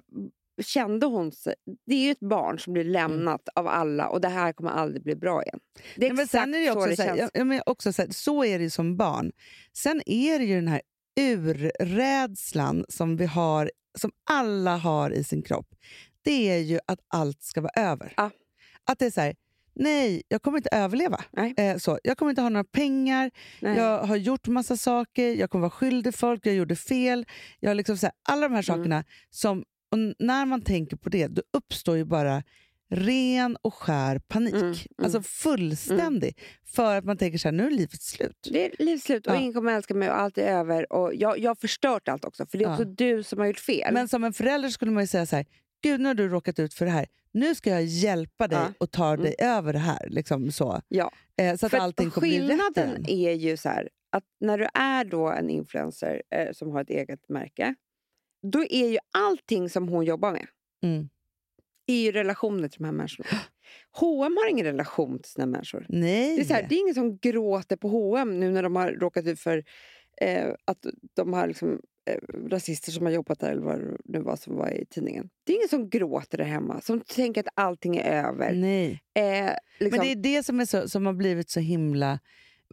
kände hon sig... Det är ju ett barn som blir lämnat av alla och det här kommer aldrig bli bra igen. Det är men exakt sen är det ju så också det så, här, känns. ja, men också så, här, så är det som barn. Sen är det ju den här urrädslan som vi har, som alla har i sin kropp. Det är ju att allt ska vara över. Ja. Att det är så här, nej, jag kommer inte överleva. Nej. Eh, så, jag kommer inte ha några pengar, Nej. jag har gjort massa saker, jag kommer vara skyldig folk, jag gjorde fel. Jag liksom så här, alla de här Mm. sakerna, som, och när man tänker på det, då uppstår ju bara ren och skär panik. Mm, mm. Alltså fullständig. För att man tänker så här, nu är livet slut. Det är livets slut och Ja. ingen kommer älska mig och allt är över. Och jag, jag har förstört allt också, för det är Ja. också du som har gjort fel. Men som en förälder skulle man ju säga så här, gud nu har du råkat ut för det här. Nu ska jag hjälpa dig Ja. och ta dig över det här. Liksom så. ja. Eh, så att För allting kommer bli rätt skillnaden är ju så här, att när du är då en influencer eh, som har ett eget märke, då är ju allting som hon jobbar med Mm. är ju relationer till de här människorna. H&M har ingen relation till sina människor. Nej. Det är, så här, det är ingen som gråter på H&M nu när de har råkat ut för eh, att de har liksom, eh, rasister som har jobbat där, eller vad det nu var som var i tidningen. Det är ingen som gråter där hemma, som tänker att allting är över. Nej. Eh, liksom, Men det är det som, är så, som har blivit så himla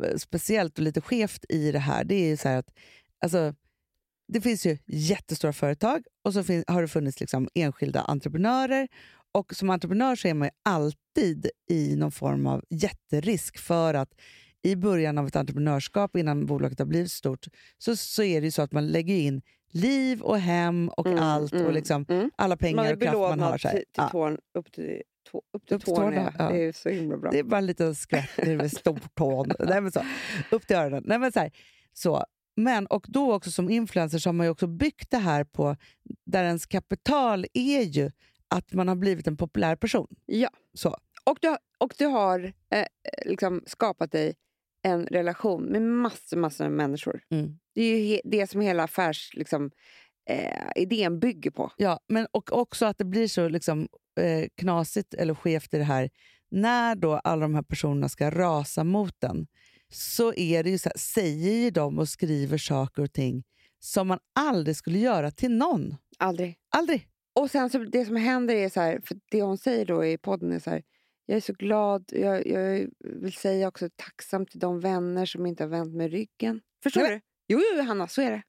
eh, speciellt och lite skevt i det här. Det är ju så att alltså, det finns ju jättestora företag och så fin- har det funnits liksom enskilda entreprenörer. Och som entreprenör så är man ju alltid i någon form av jätterisk för att i början av ett entreprenörskap, innan bolaget har blivit stort, så, så är det ju så att man lägger in liv och hem och Mm, allt mm, och liksom mm. alla pengar man är och kraft man har. belånad Så här. till, till Ja. tån upp till tå, upp till Upp till tårna. ja. Det är så himla bra. Det är bara en liten skvätt med stortån. Nej, men så. Upp till öronen. Nej, men så, här. så. Men, och då också som influencer så har man ju också byggt det här på, där ens kapital är ju att man har blivit en populär person. Ja. Så. Och du, och du har eh, liksom skapat dig en relation med massor, massor av människor. Mm. Det är ju he, det som hela affärs, liksom, eh, idén bygger på. Ja, men och också att det blir så liksom, eh, knasigt eller skevt i det här. När då alla de här personerna ska rasa mot den så är det ju så här, säger ju de och skriver saker och ting som man aldrig skulle göra till någon. Aldrig. Aldrig. Och sen så det som händer är så här, för det hon säger då i podden är så här, jag är så glad, jag, jag vill säga också tacksam till de vänner som inte har vänt mig ryggen. Förstår Nej, du? Jo, jo, Hanna, så är det.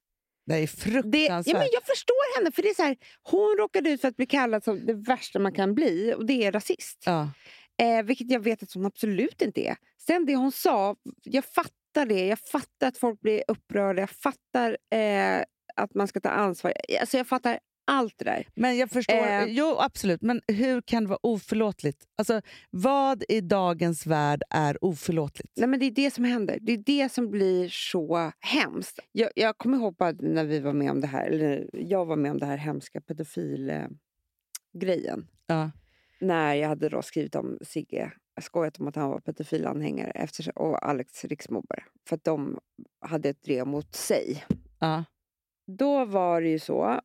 Det är det fruktansvärt. ja, men jag förstår henne, för det är så här, hon råkade ut för att bli kallad som det värsta man kan bli, och det är rasist. ja. Eh, vilket jag vet att hon absolut inte är. Sen det hon sa, jag fattar det. Jag fattar att folk blir upprörda. Jag fattar eh, att man ska ta ansvar. Alltså jag fattar allt det där. Men jag förstår, Eh. jo absolut, men hur kan det vara oförlåtligt? Alltså, vad i dagens värld är oförlåtligt? Nej, men det är det som händer. Det är det som blir så hemskt. Jag, jag kommer ihåg när vi var med om det här, eller jag var med om det här hemska pedofil-grejen. Ja. När jag hade då skrivit om Sigge, jag skojat om att han var pedofilanhängare efter, och Alex riksmobbare. För att de hade ett drev mot sig. Ja. Då var det ju så.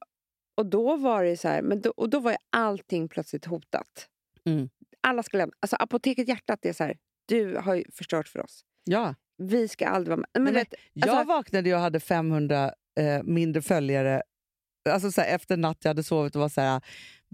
Och då var det så här, men då, och då var ju allting plötsligt hotat. Mm. Alla ska lämna. Alltså Apoteket Hjärtat är så här, du har ju förstört för oss. ja. Vi ska aldrig vara med. Men men vet, Jag alltså- vaknade och hade 500 eh, mindre följare alltså, så här, efter natt jag hade sovit och var så här,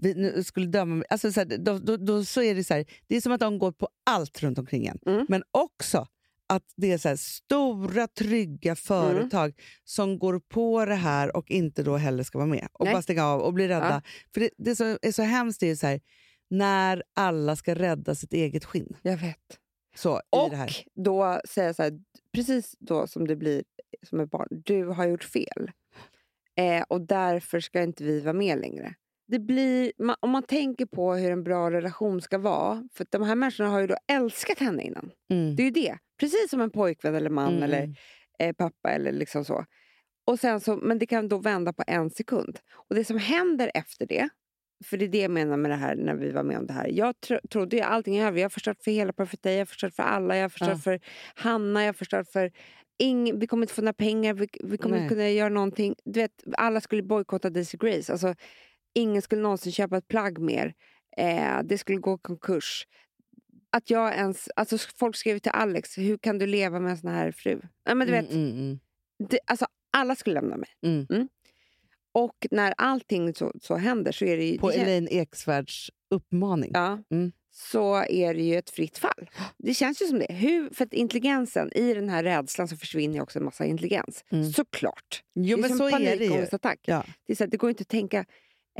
vi skulle döma mig. Alltså, så, här, då, då, då, så är det så här, det är som att de går på allt runt omkring en. Mm. Men också att det är så här, stora, trygga företag som går på det här och inte då heller ska vara med. Och Nej. bara stänga av och bli rädda. Ja. För det, det som är så hemskt är ju så här, när alla ska rädda sitt eget skinn. jag vet. Så, Och då säga så här, precis då som det blir som ett barn, du har gjort fel. Eh, och därför ska inte vi vara med längre. Det blir, om man tänker på hur en bra relation ska vara, för de här människorna har ju då älskat henne innan. Mm. Det är ju det. Precis som en pojkvän eller man Mm. eller eh, pappa eller liksom så. Och sen så. Men det kan då vända på en sekund. Och det som händer efter det, för det är det jag menar med det här när vi var med om det här. Jag tro, trodde ju allting över. Jag har förstört för hela Perfect Day, jag har förstört för alla, jag har förstört Ja. för Hanna, jag har förstört för ing, vi kommer inte få några pengar, vi, vi kommer Nej. inte kunna göra någonting. Du vet, alla skulle bojkotta Daisy Grace. Alltså, ingen skulle någonsin köpa ett plagg mer. Eh, det skulle gå konkurs. Att jag ens, alltså folk skrev till Alex, hur kan du leva med en sån här fru? Nej, men du vet, Mm, mm, mm. det, alltså, alla skulle lämna mig. Mm. Och när allting så, så händer så är det ju... På det Elaine Eksvärds uppmaning. ja, Mm. så är det ju ett fritt fall. Det känns ju som det. Hur, för att intelligensen, i den här rädslan så försvinner också en massa intelligens. Mm. Såklart. Jo, det är men som så panikångestattack. Ja. Det, är så att det går inte att tänka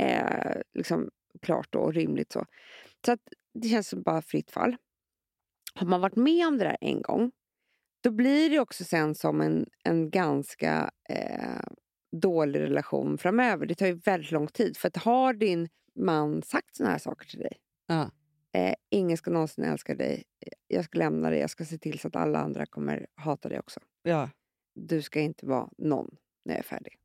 eh, liksom, klart och rimligt. Så, så att det känns som bara fritt fall. Har man varit med om det där en gång, då blir det också sen som en, en ganska eh, dålig relation framöver. Det tar ju väldigt lång tid. För att har din man sagt såna här saker till dig, Ja. eh, ingen ska någonsin älska dig, jag ska lämna dig, jag ska se till så att alla andra kommer hata dig också. Ja. Du ska inte vara någon när jag är färdig.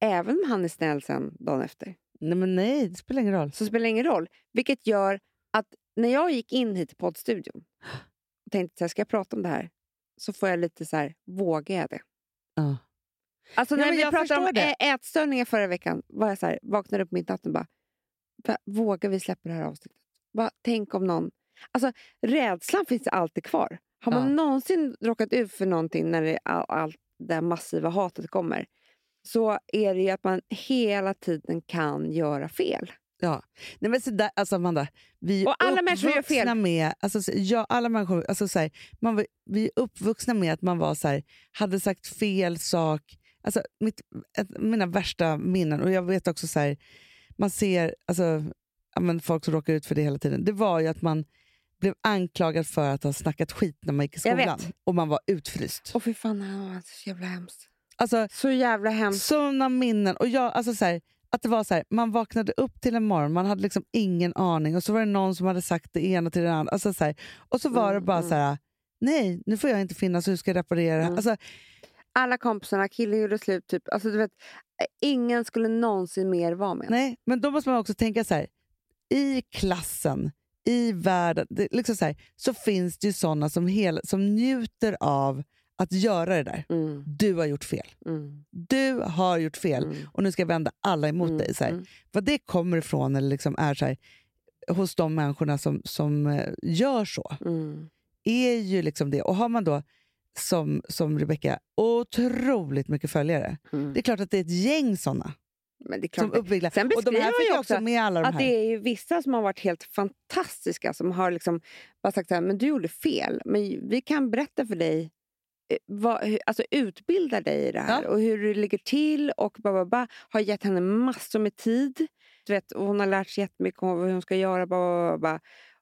Även om han är snäll sen dagen efter. Nej, men nej, det spelar ingen roll. Så spelar ingen roll. Vilket gör att när jag gick in hit till poddstudion och tänkte här, ska jag prata om det här? Så får jag lite så här, vågar jag det? Ja. Alltså när men vi jag pratade om det. ätstörningar förra veckan, var jag så här, vaknade upp mitt i natten och bara, "Va- vågar vi släppa det här avsnittet? Bara, tänk om någon... Alltså rädslan finns alltid kvar. Har man Ja. någonsin råkat ut för någonting när det, all, allt det massiva hatet kommer, så är det ju att man hela tiden kan göra fel. Ja. Nej, men så där, alltså Amanda, vi är Och alla människor gör fel. med... Alltså, så- ja, alla människor, alltså, så här, man, vi är uppvuxna med att man var så här, hade sagt fel sak. Alltså, mitt, ett, mina värsta minnen, och jag vet också så här, man ser alltså, men folk som råkar ut för det hela tiden. Det var ju att man blev anklagad för att ha snackat skit när man gick i skolan. Och man var utfryst. Och fy fan, det var så jävla hemskt. Alltså, Så jävla hemskt. Såna minnen. Och jag, alltså så här, Att det var så här, man vaknade upp till en morgon, man hade liksom ingen aning och så var det någon som hade sagt det ena till det andra. Alltså så här, och så var det bara så här, nej, nu får jag inte finnas, hur ska jag reparera? Mm. Alltså, Alla kompisarna, killen gjorde slut. Typ. Alltså, du vet, ingen skulle någonsin mer vara med nej, men då måste man också tänka så här, i klassen, i världen, det, liksom så, här, så finns det ju såna som, som njuter av att göra det där. Mm, Du har gjort fel. mm, Du har gjort fel mm, och nu ska jag vända alla emot mm, dig. Så här. mm. Vad det kommer ifrån eller liksom är så här, hos de människorna som, som eh, gör så, Mm. är ju liksom det. Och har man då, som, som Rebecca, otroligt mycket följare. Det är klart att det är ett gäng såna Men det är som uppviglar. Sen Och de beskriver här fick ju också också med alla de att här. det är vissa som har varit helt fantastiska som har liksom bara sagt så här, men du gjorde fel. Men vi kan berätta för dig, eh, hur- alltså utbilda dig i det här Ja. och hur det ligger till och ba, ba, ba, har gett henne massor med tid. Du vet, hon har lärt sig jättemycket om hur hon ska göra ba, ba, ba,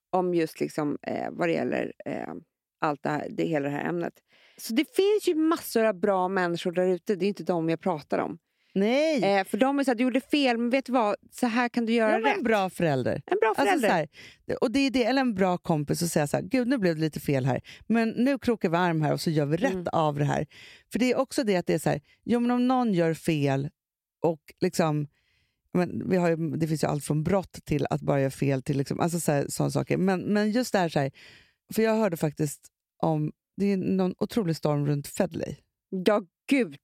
om just liksom, eh, vad det gäller eh, allt det här, det, hela det här ämnet. Så det finns ju massor av bra människor där ute. Det är inte de jag pratar om. Nej! Eh, för de är så att du gjorde fel, men vet du vad? Så här kan du göra rätt. en bra förälder. En bra Alltså förälder. så här, och det är det, eller en bra kompis att säga så här, gud nu blev det lite fel här, men nu krokar vi arm här och så gör vi rätt Mm. av det här. För det är också det att det är så här, jo men om någon gör fel och liksom, men vi har ju, det finns ju allt från brott till att bara göra fel till liksom, alltså så här, sådana saker. Men, men just det här, så här, för jag hörde faktiskt om, det är någon otrolig storm runt Fedley Ja, gud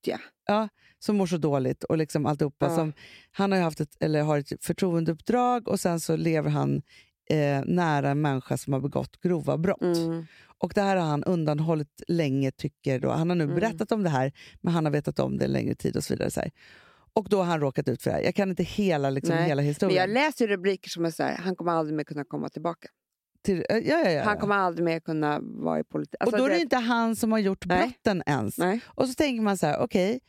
ja. som mår så dåligt och liksom alltihopa. Ja. Som, han har haft ett, eller har ett förtroendeuppdrag och sen så lever han eh, nära en människa som har begått grova brott. Mm. Och det här har han undanhållit länge, tycker då. Han har nu Mm. berättat om det här, men han har vetat om det en längre tid och så vidare. Så här. Och då har han råkat ut för det här. Jag kan inte hela, liksom, Nej, hela Men historien. jag läser rubriker som är så här, han kommer aldrig mer kunna komma tillbaka. Till, ja, ja, ja, Han kommer aldrig mer kunna vara i politik. Alltså, och då är det inte han som har gjort Nej. brotten ens. Nej. Och så tänker man så här, okej,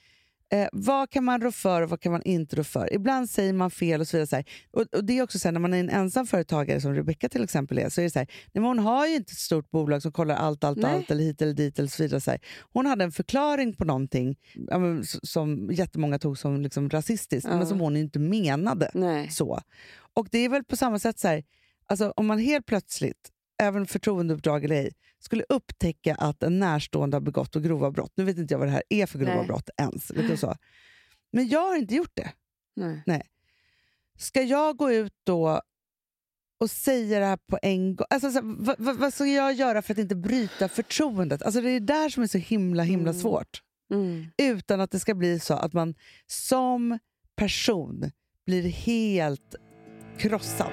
eh, vad kan man rå för och vad kan man inte rå för? Ibland säger man fel och så vidare. Så här. Och, och det är också så här, när man är en ensam företagare som Rebecca till exempel är, så är det så här, nej, hon har ju inte ett stort bolag som kollar allt, allt, Nej. allt eller hit eller dit eller så vidare. Så här. Hon hade en förklaring på någonting som jättemånga tog som liksom, rasistiskt, Ja. men som hon inte menade så. Och det är väl på samma sätt så här, alltså om man helt plötsligt, även förtroendeuppdrag eller ej, skulle upptäcka att en närstående har begått och grova brott. Nu vet inte jag vad det här är för grova Nej. brott ens. Liksom så. Men jag har inte gjort det. Nej. Ska jag gå ut då och säga det här på en gång? Alltså, så vad, vad, vad ska jag göra för att inte bryta förtroendet? Alltså, det är där som är så himla himla Mm. svårt. Mm. Utan att det ska bli så att man som person blir helt krossad.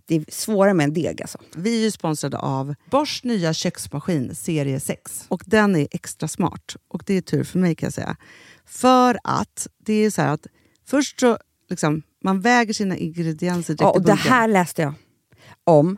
Det är svårare med en deg alltså. Vi är ju sponsrade av Bosch nya köksmaskin serie 6. Och den är extra smart. Och det är tur för mig kan jag säga. För att det är så här att först så liksom, man väger sina ingredienser direkt Ja, i och det bunken. här läste jag om.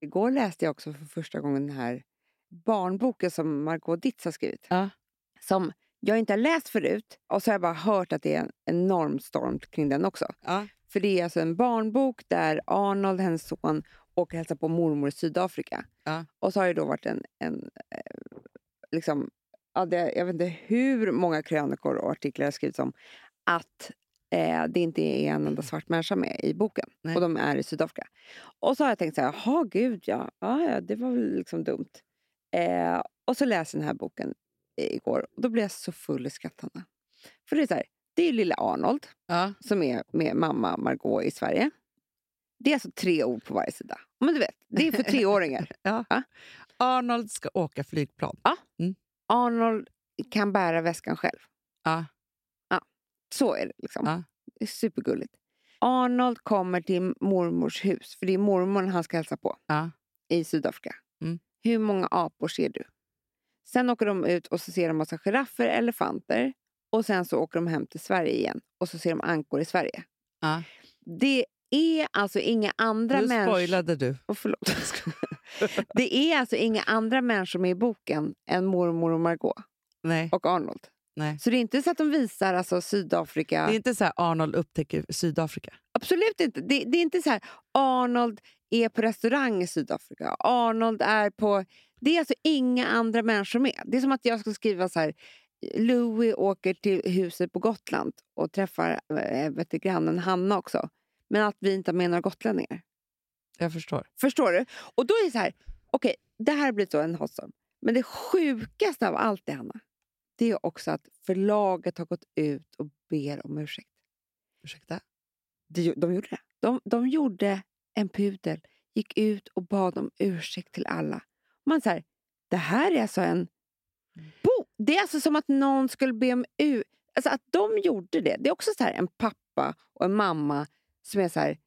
Igår läste jag också för första gången den här barnboken som Margot Ditz har skrivit. Ja. Som jag inte har läst förut och så har jag bara hört att det är en enorm storm kring den också. Ja. För det är alltså en barnbok där Arnold, hennes son, åker och hälsar på mormor i Sydafrika. Ja. Och så har det då varit en, en eh, liksom, jag vet inte hur många krönikor och artiklar har skrivits om att eh, det inte är en enda svart människa med i boken. Nej. Och de är i Sydafrika. Och så har jag tänkt så här, jaha gud ja, ja, ja det var väl liksom dumt. Eh, och så läser jag den här boken igår och då blev jag så full i skrattande. För det är så här, det är lilla Arnold Ja. som är med mamma Margot i Sverige. Det är alltså tre ord på varje sida. Men du vet, det är för treåringar. Ja. Ja. Arnold ska åka flygplan. Arnold kan bära väskan själv. Ja. Så är det liksom. Ja. Det är supergulligt. Arnold kommer till mormors hus, för det är mormor han ska hälsa på Ja. i Sydafrika. Mm. Hur många apor ser du? Sen åker de ut och så ser de massa giraffer, elefanter och sen så åker de hem till Sverige igen och så ser de ankor i Sverige. Ja. Det är alltså inga andra Nu människor... spoilade du. Oh, förlåt. det är alltså inga andra människor med i boken än mormor och Margot Nej, och Arnold. Nej. Så det är inte så att de visar alltså Sydafrika. Det är inte så här Arnold upptäcker Sydafrika. Absolut inte. Det, det är inte så här Arnold är på restaurang i Sydafrika. Arnold är på... Det är alltså inga andra människor med. Det är som att jag ska skriva så här Louis åker till huset på Gotland och träffar äh, vet du, grannen Hanna också. Men att vi inte har med några gotlänningar. Jag förstår. Förstår du? Och då är det så här, okej, det här blir så en hotstorm. Men det sjukaste av allt det, Hanna, det är också att förlaget har gått ut och ber om ursäkt. Ursäkta? De, de gjorde det. De, de gjorde en pudel, gick ut och bad om ursäkt till alla. Man här, det här är alltså en bok. Det är alltså som att någon skulle be om ursäkt. Alltså att de gjorde det. Det är också så här en pappa och en mamma som är så här,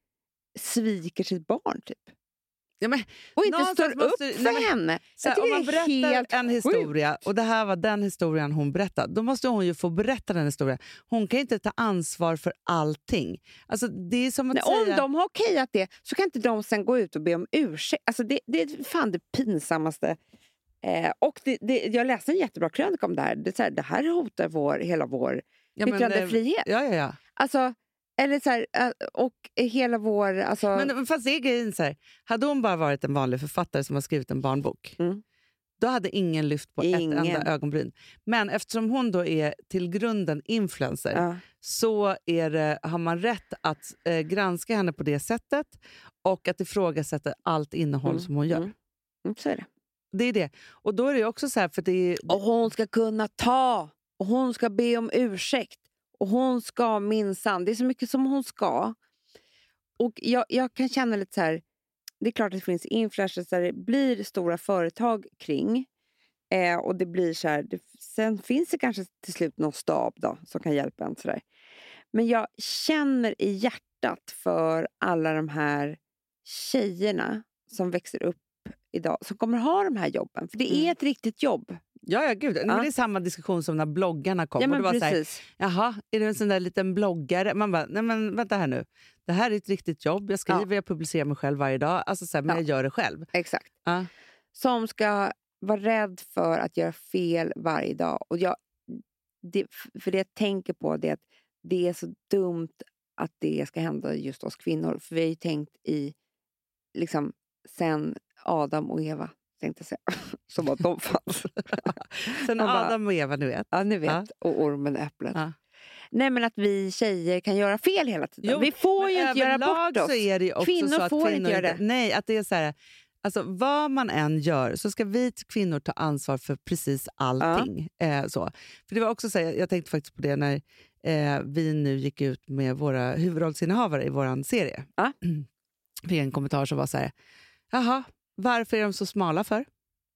sviker sitt barn typ. Ja, men, Och inte står upp måste- för nej, henne. så om man berättar helt en historia och det här var den historien hon berättade, då måste hon ju få berätta den historien. Hon kan inte ta ansvar för allting. Alltså, det är som att Nej, säga... Om de har okejat det så kan inte de sen gå ut och be om ursäkt. Alltså det, det är fan det pinsammaste. Eh, och det, det, jag läste en jättebra krönika om det här. Det, här, det här hotar vår, hela vår Ja, eh, yttrandefrihet. Ja, ja, ja. Alltså, eller så här, eh, och hela vår... Alltså, Men fast det är grejen så här, hade hon bara varit en vanlig författare som har skrivit en barnbok, Mm. då hade ingen lyft på Ingen. ett enda ögonbryn. Men eftersom hon då är till grunden influencer ja. så är det, har man rätt att eh, granska henne på det sättet och att ifrågasätta allt innehåll Mm, som hon gör. mm. Mm, så är det. Det är det. Och då är det också så här, för det är, Och hon ska kunna ta. Och hon ska be om ursäkt. Och hon ska minsann. Det är så mycket som hon ska. Och jag, jag kan känna lite så här. Det är klart att det finns influencers där det blir stora företag kring. Eh, och det blir så här. Det, sen finns det kanske till slut någon stab då, som kan hjälpa en. Så där. Men jag känner i hjärtat för alla de här tjejerna som växer upp idag. Som kommer ha de här jobben. För det är Mm. ett riktigt jobb. Ja, ja, gud. Men Ja. det är samma diskussion som när bloggarna kom. Ja, och men det var så här, precis. Jaha, är du en sån där liten bloggare? Man bara, nej men vänta här nu. Det här är ett riktigt jobb. Jag skriver, jag publicerar mig själv varje dag. Alltså så här, men Ja. jag gör det själv. Exakt. Ja. Som ska vara rädd för att göra fel varje dag. Och jag, det, för det jag tänker på det är att det är så dumt att det ska hända just oss kvinnor. För vi har ju tänkt i, liksom, sen Adam och Eva, tänkte säga, som att de fanns. Sen Adam och Eva, ni vet. ja, ni vet. Ja. Och ormen och äpplet. Ja. Nej, men att vi tjejer kan göra fel hela tiden. Jo, vi får ju inte göra bort oss. Kvinnor så att får inte kvinnor göra det. Nej, att det är så här, alltså, vad man än gör så ska vi kvinnor ta ansvar för precis allting. Eh, så. För det var också så här, jag tänkte faktiskt på det när eh, vi nu gick ut med våra huvudrollsinnehavare i vår serie. Ja. Fick en kommentar som var så här, jaha, varför är de så smala för?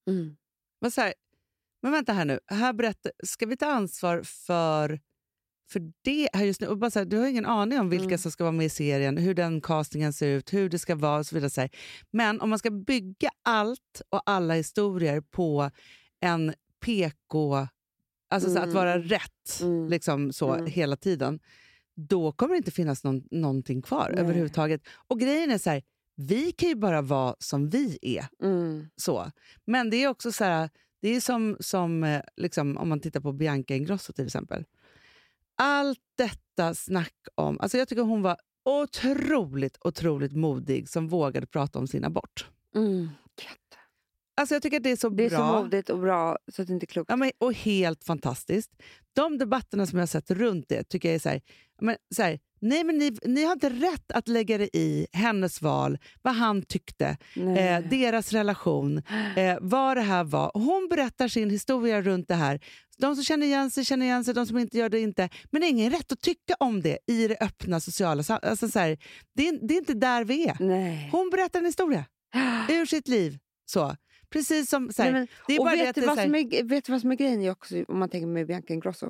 Mm. Men, så här, men vänta här nu, här berättar, ska vi ta ansvar för, för det här just nu? Och bara så här, du har ingen aning om vilka Mm. som ska vara med i serien, hur den castingen ser ut, hur det ska vara och så vidare. Så. Men om man ska bygga allt och alla historier på en PK, alltså så här, att Mm. vara rätt Mm. liksom så Mm. hela tiden, då kommer det inte finnas någon, någonting kvar Nej. överhuvudtaget. Och grejen är så här, vi kan ju bara vara som vi är Mm. så. Men det är också så här, det är som, som eh, liksom, om man tittar på Bianca Ingrosso till exempel. Allt detta snack om... Alltså jag tycker hon var otroligt, otroligt modig som vågade prata om sin abort. Mm. Alltså jag tycker att det är så Det är bra. så modigt och bra så att det inte är klokt. Ja, men, och helt fantastiskt. De debatterna som jag har sett runt det tycker jag är så här, men, så här nej men ni, ni har inte rätt att lägga det i hennes val, vad han tyckte, eh, deras relation, eh, vad det här var. Hon berättar sin historia runt det här. De som känner igen sig känner igen sig, de som inte gör det inte. Men det är ingen rätt att tycka om det i det öppna sociala alltså, så här, det, är, det är inte där vi är. Nej. Hon berättar en historia ur sitt liv. Så. Precis som... Så här, Nej, men, det är och bara vet du, det är vad som är, vet du vad som är grejen också, om man tänker med Bianca Ingrosso?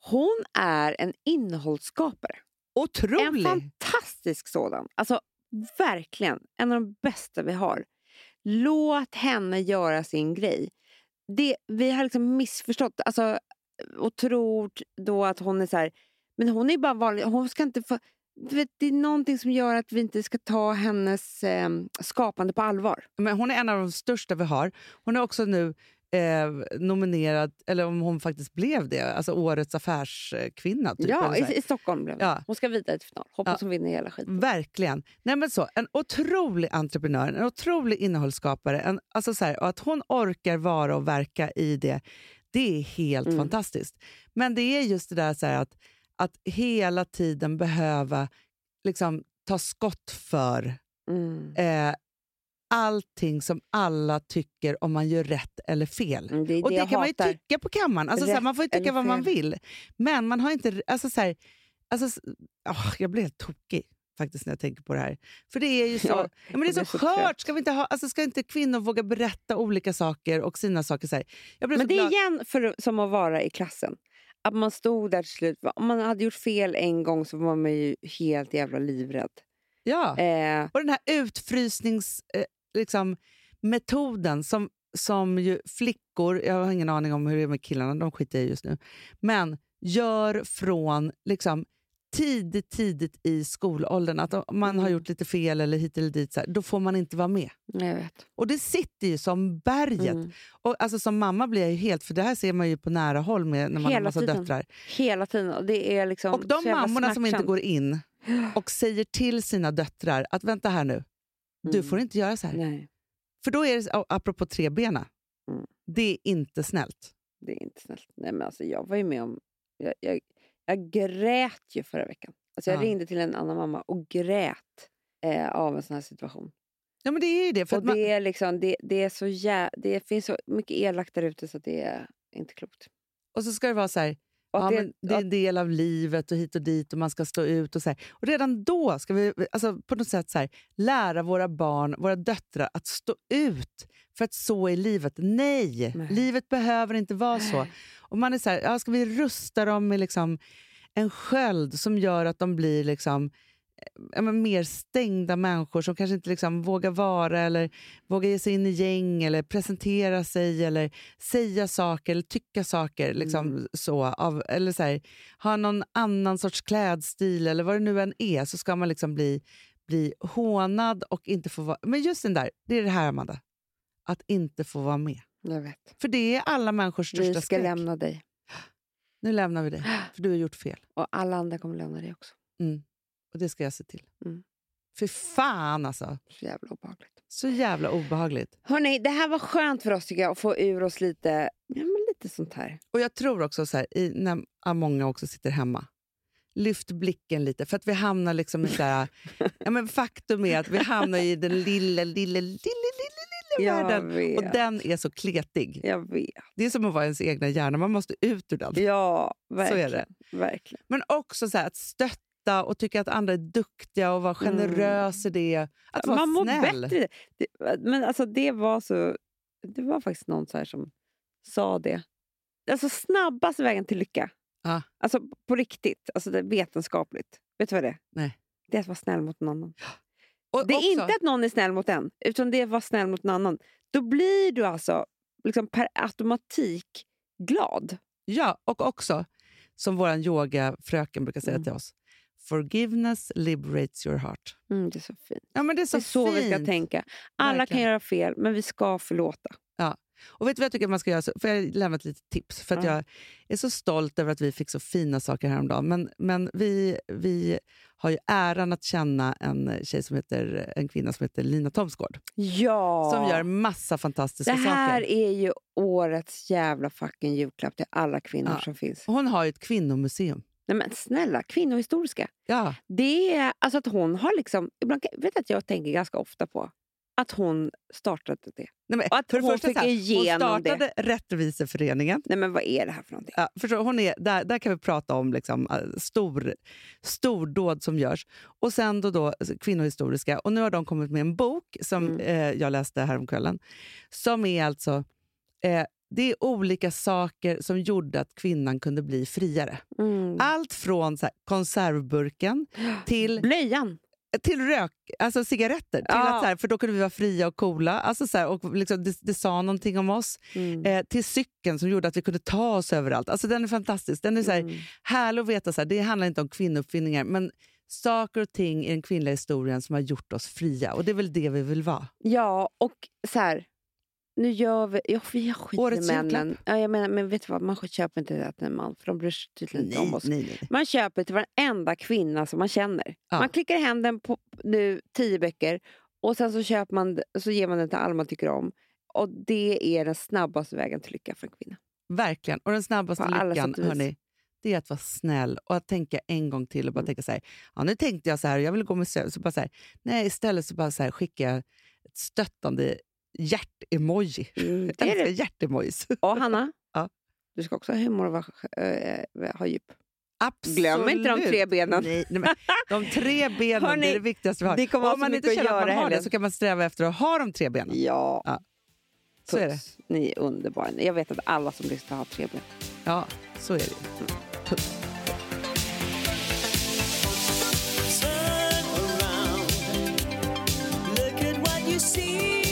Hon är en innehållsskapare. En otrolig. fantastisk sådan. Alltså verkligen, en av de bästa vi har. Låt henne göra sin grej. Det, vi har liksom missförstått. Alltså, och tror då att hon är så här, men hon är bara vanlig, hon ska inte få, du vet, det är någonting som gör att vi inte ska ta hennes eh, skapande på allvar. Men hon är en av de största vi har. Hon är också nu eh, nominerad, eller om hon faktiskt blev det, alltså årets affärskvinna. Typ, ja, i, i Stockholm blev hon. Ja. Hon ska vidare till final. Hoppas Ja. hon vinner hela skiten. Verkligen. Nej, men så, en otrolig entreprenör, en otrolig innehållsskapare. En, alltså så här, och att hon orkar vara och verka i det, det är helt Mm. fantastiskt. Men det är just det där så här, att, att hela tiden behöva liksom, ta skott för Mm. eh, allting som alla tycker om man gör rätt eller fel. Mm, Det är Och det kan man ju hatar. tycka på kammaren. Alltså, så här, Rätt man får ju tycka vad man vill. Men man har inte... Alltså, så här, alltså, åh, jag blir helt tokig faktiskt när jag tänker på det här. För det är ju så, Ja, men det är så så skört. Ska, vi inte ha, alltså, ska inte kvinnor våga berätta olika saker och sina saker? Så här. Men så det är glad. igen för, som att vara i klassen. Att man stod där till slut. Om man hade gjort fel en gång så var man ju helt jävla livrädd. Ja. Eh, Och den här utfrysnings... Eh, liksom, metoden som, som ju flickor, jag har ingen aning om hur det är med killarna, de skiter jag just nu, men gör från liksom, tidigt, tidigt i skolåldern. Att om man har Mm. gjort lite fel eller hit eller dit, så här, då får man inte vara med. jag vet. Och det sitter ju som berget. Mm. Och alltså, som mamma blir jag ju helt, för det här ser man ju på nära håll med, när man har Hela massa tiden. döttrar. Hela tiden. Och, det är liksom Och de mammorna som inte smärtsamt. går in och säger till sina döttrar att vänta här nu, du Mm. får inte göra så här. Nej, För då är det, apropå trebena, Mm. det är inte snällt. det är inte snällt. Nej, men alltså, jag var ju med om... Jag, jag, jag grät ju förra veckan. Alltså, jag Ja. ringde till en annan mamma och grät eh, av en sån här situation. Ja men det är ju det. För och man, det, är liksom, det, det, är så jä... det finns så mycket elakt där ute så det är inte klokt. och så ska det vara så här, ja, att men det är en del av livet och hit och dit och man ska stå ut. och så här. Och redan då ska vi alltså, på något sätt så här, lära våra barn, våra döttrar att stå ut. För att så är livet. Nej, Nej. livet behöver inte vara så. Och man är så här, ja, ska vi rusta dem med liksom en sköld som gör att de blir liksom, ja, mer stängda människor som kanske inte liksom vågar vara eller vågar ge sig in i gäng eller presentera sig eller säga saker eller tycka saker. Liksom, Mm. så, av, eller så här, ha någon annan sorts klädstil eller vad det nu än är så ska man liksom bli, bli hånad och inte få vara... Men just den där, det är det här Amanda. Att inte få vara med. Jag vet. För det är alla människors största Vi ska skräck. lämna dig. Nu lämnar vi dig, för du har gjort fel. Och alla andra kommer lämna dig också. Mm. Och det ska jag se till. Mm. För fan alltså. Så jävla obehagligt. Så jävla obehagligt. Hörrni, det här var skönt för oss tycker jag att få ur oss lite, ja, men lite sånt här. Och jag tror också så här, i, när många också sitter hemma, lyft blicken lite. För att vi hamnar liksom i så här, ja, men faktum är att vi hamnar i den lilla, lilla, lilla, lilla, lilla Jag världen. vet. Och den är så kletig. Jag vet. Det är som att vara ens egna hjärna, man måste ut ur den. Ja, verkligen. Så är det. verkligen. Men också så här, att stötta och tycka att andra är duktiga och vara generös i det. Att vara Man mår snäll. bättre. Det, men alltså det var så... Det var faktiskt någon så som sa det. Alltså snabbaste vägen till lycka. Ja. Alltså på riktigt. Alltså det vetenskapligt. Vet du vad det är? Nej. Det är att vara snäll mot någon annan. Och Det är också, inte att någon är snäll mot en, utan det är att vara snäll mot någon annan. Då blir du alltså liksom per automatik glad. Ja, och också, som vår yogafröken brukar säga Mm. till oss, forgiveness liberates your heart. Mm, det är så fint. Ja, men det är så, det är så vi ska tänka. Alla Verkligen. kan göra fel, men vi ska förlåta. Och vet du vad jag tycker man ska göra? Får jag lämna ett litet tips? För att Ja. Jag är så stolt över att vi fick så fina saker häromdagen. Men, men vi, vi har ju äran att känna en, tjej som heter, en kvinna som heter Lina Thomsgård. Ja! Som gör massa fantastiska Det här saker. är ju årets jävla fucking julklapp till alla kvinnor Ja. som finns. Hon har ju ett kvinnomuseum. Nej men snälla, kvinnohistoriska. Ja, Det är alltså att hon har liksom... Ibland, vet att jag tänker ganska ofta på att hon startade det. Nej, men, Och att för det hon första fick här, igenom Hon startade Rättviseföreningen. Nej men vad är det här för någonting? Ja, förstår, hon är, där, där kan vi prata om liksom, äh, stor, stordåd som görs. Och sen då, då kvinnohistoriska. Och nu har de kommit med en bok som Mm. eh, jag läste häromkvällen. Som är alltså... Eh, det är olika saker som gjorde att kvinnan kunde bli friare. Mm. Allt från så här, konservburken till... Blöjan. till rök, alltså cigaretter. Till Ja. att, så här, för då kunde vi vara fria och coola. Alltså, så här, och liksom, det, det sa någonting om oss. Mm. Eh, till cykeln som gjorde att vi kunde ta oss överallt. Alltså, den är fantastisk. Den är så här, Mm. härlig att veta. Så här, det handlar inte om kvinnouppfinningar, men saker och ting i den kvinnliga historien som har gjort oss fria. Och det är väl det vi vill vara. Ja, och så här. Nu gör vi... Ja, vi skiter i Årets männen. Ja, jag menar, men vet du vad? Man köper inte det till en man, för de bryr sig tydligen inte om oss. nej, nej. Man köper till varenda kvinna som man känner. Ja. Man klickar hem den på nu, tio böcker och sen så, köper man, så ger man den till alla man tycker om. Och Det är den snabbaste vägen till lycka för en kvinna. Verkligen. Och den snabbaste På lyckan, och hörni, det är att vara snäll och att tänka en gång till och bara Mm. tänka så här, ja, nu tänkte jag så här, jag vill gå med sö- så bara så här, nej istället så bara så här, skickar jag ett stöttande hjärt-emoji. Mm, det är det. hjärt-emojis. Och Hanna, Ja. du ska också ha humor och vara, äh, ha djup. Absolut. Glöm inte de tre benen. Nej, nej, men de tre benen Hörni, det är det viktigaste vi har. det kommer vara Om man inte känner att göra man har det så kan man sträva efter att ha de tre benen. Ja. Ja. Så är det. Puss. Ni är underbara. Jag vet att alla som lyssnar har tre ben. Ja, så är det. Puss. See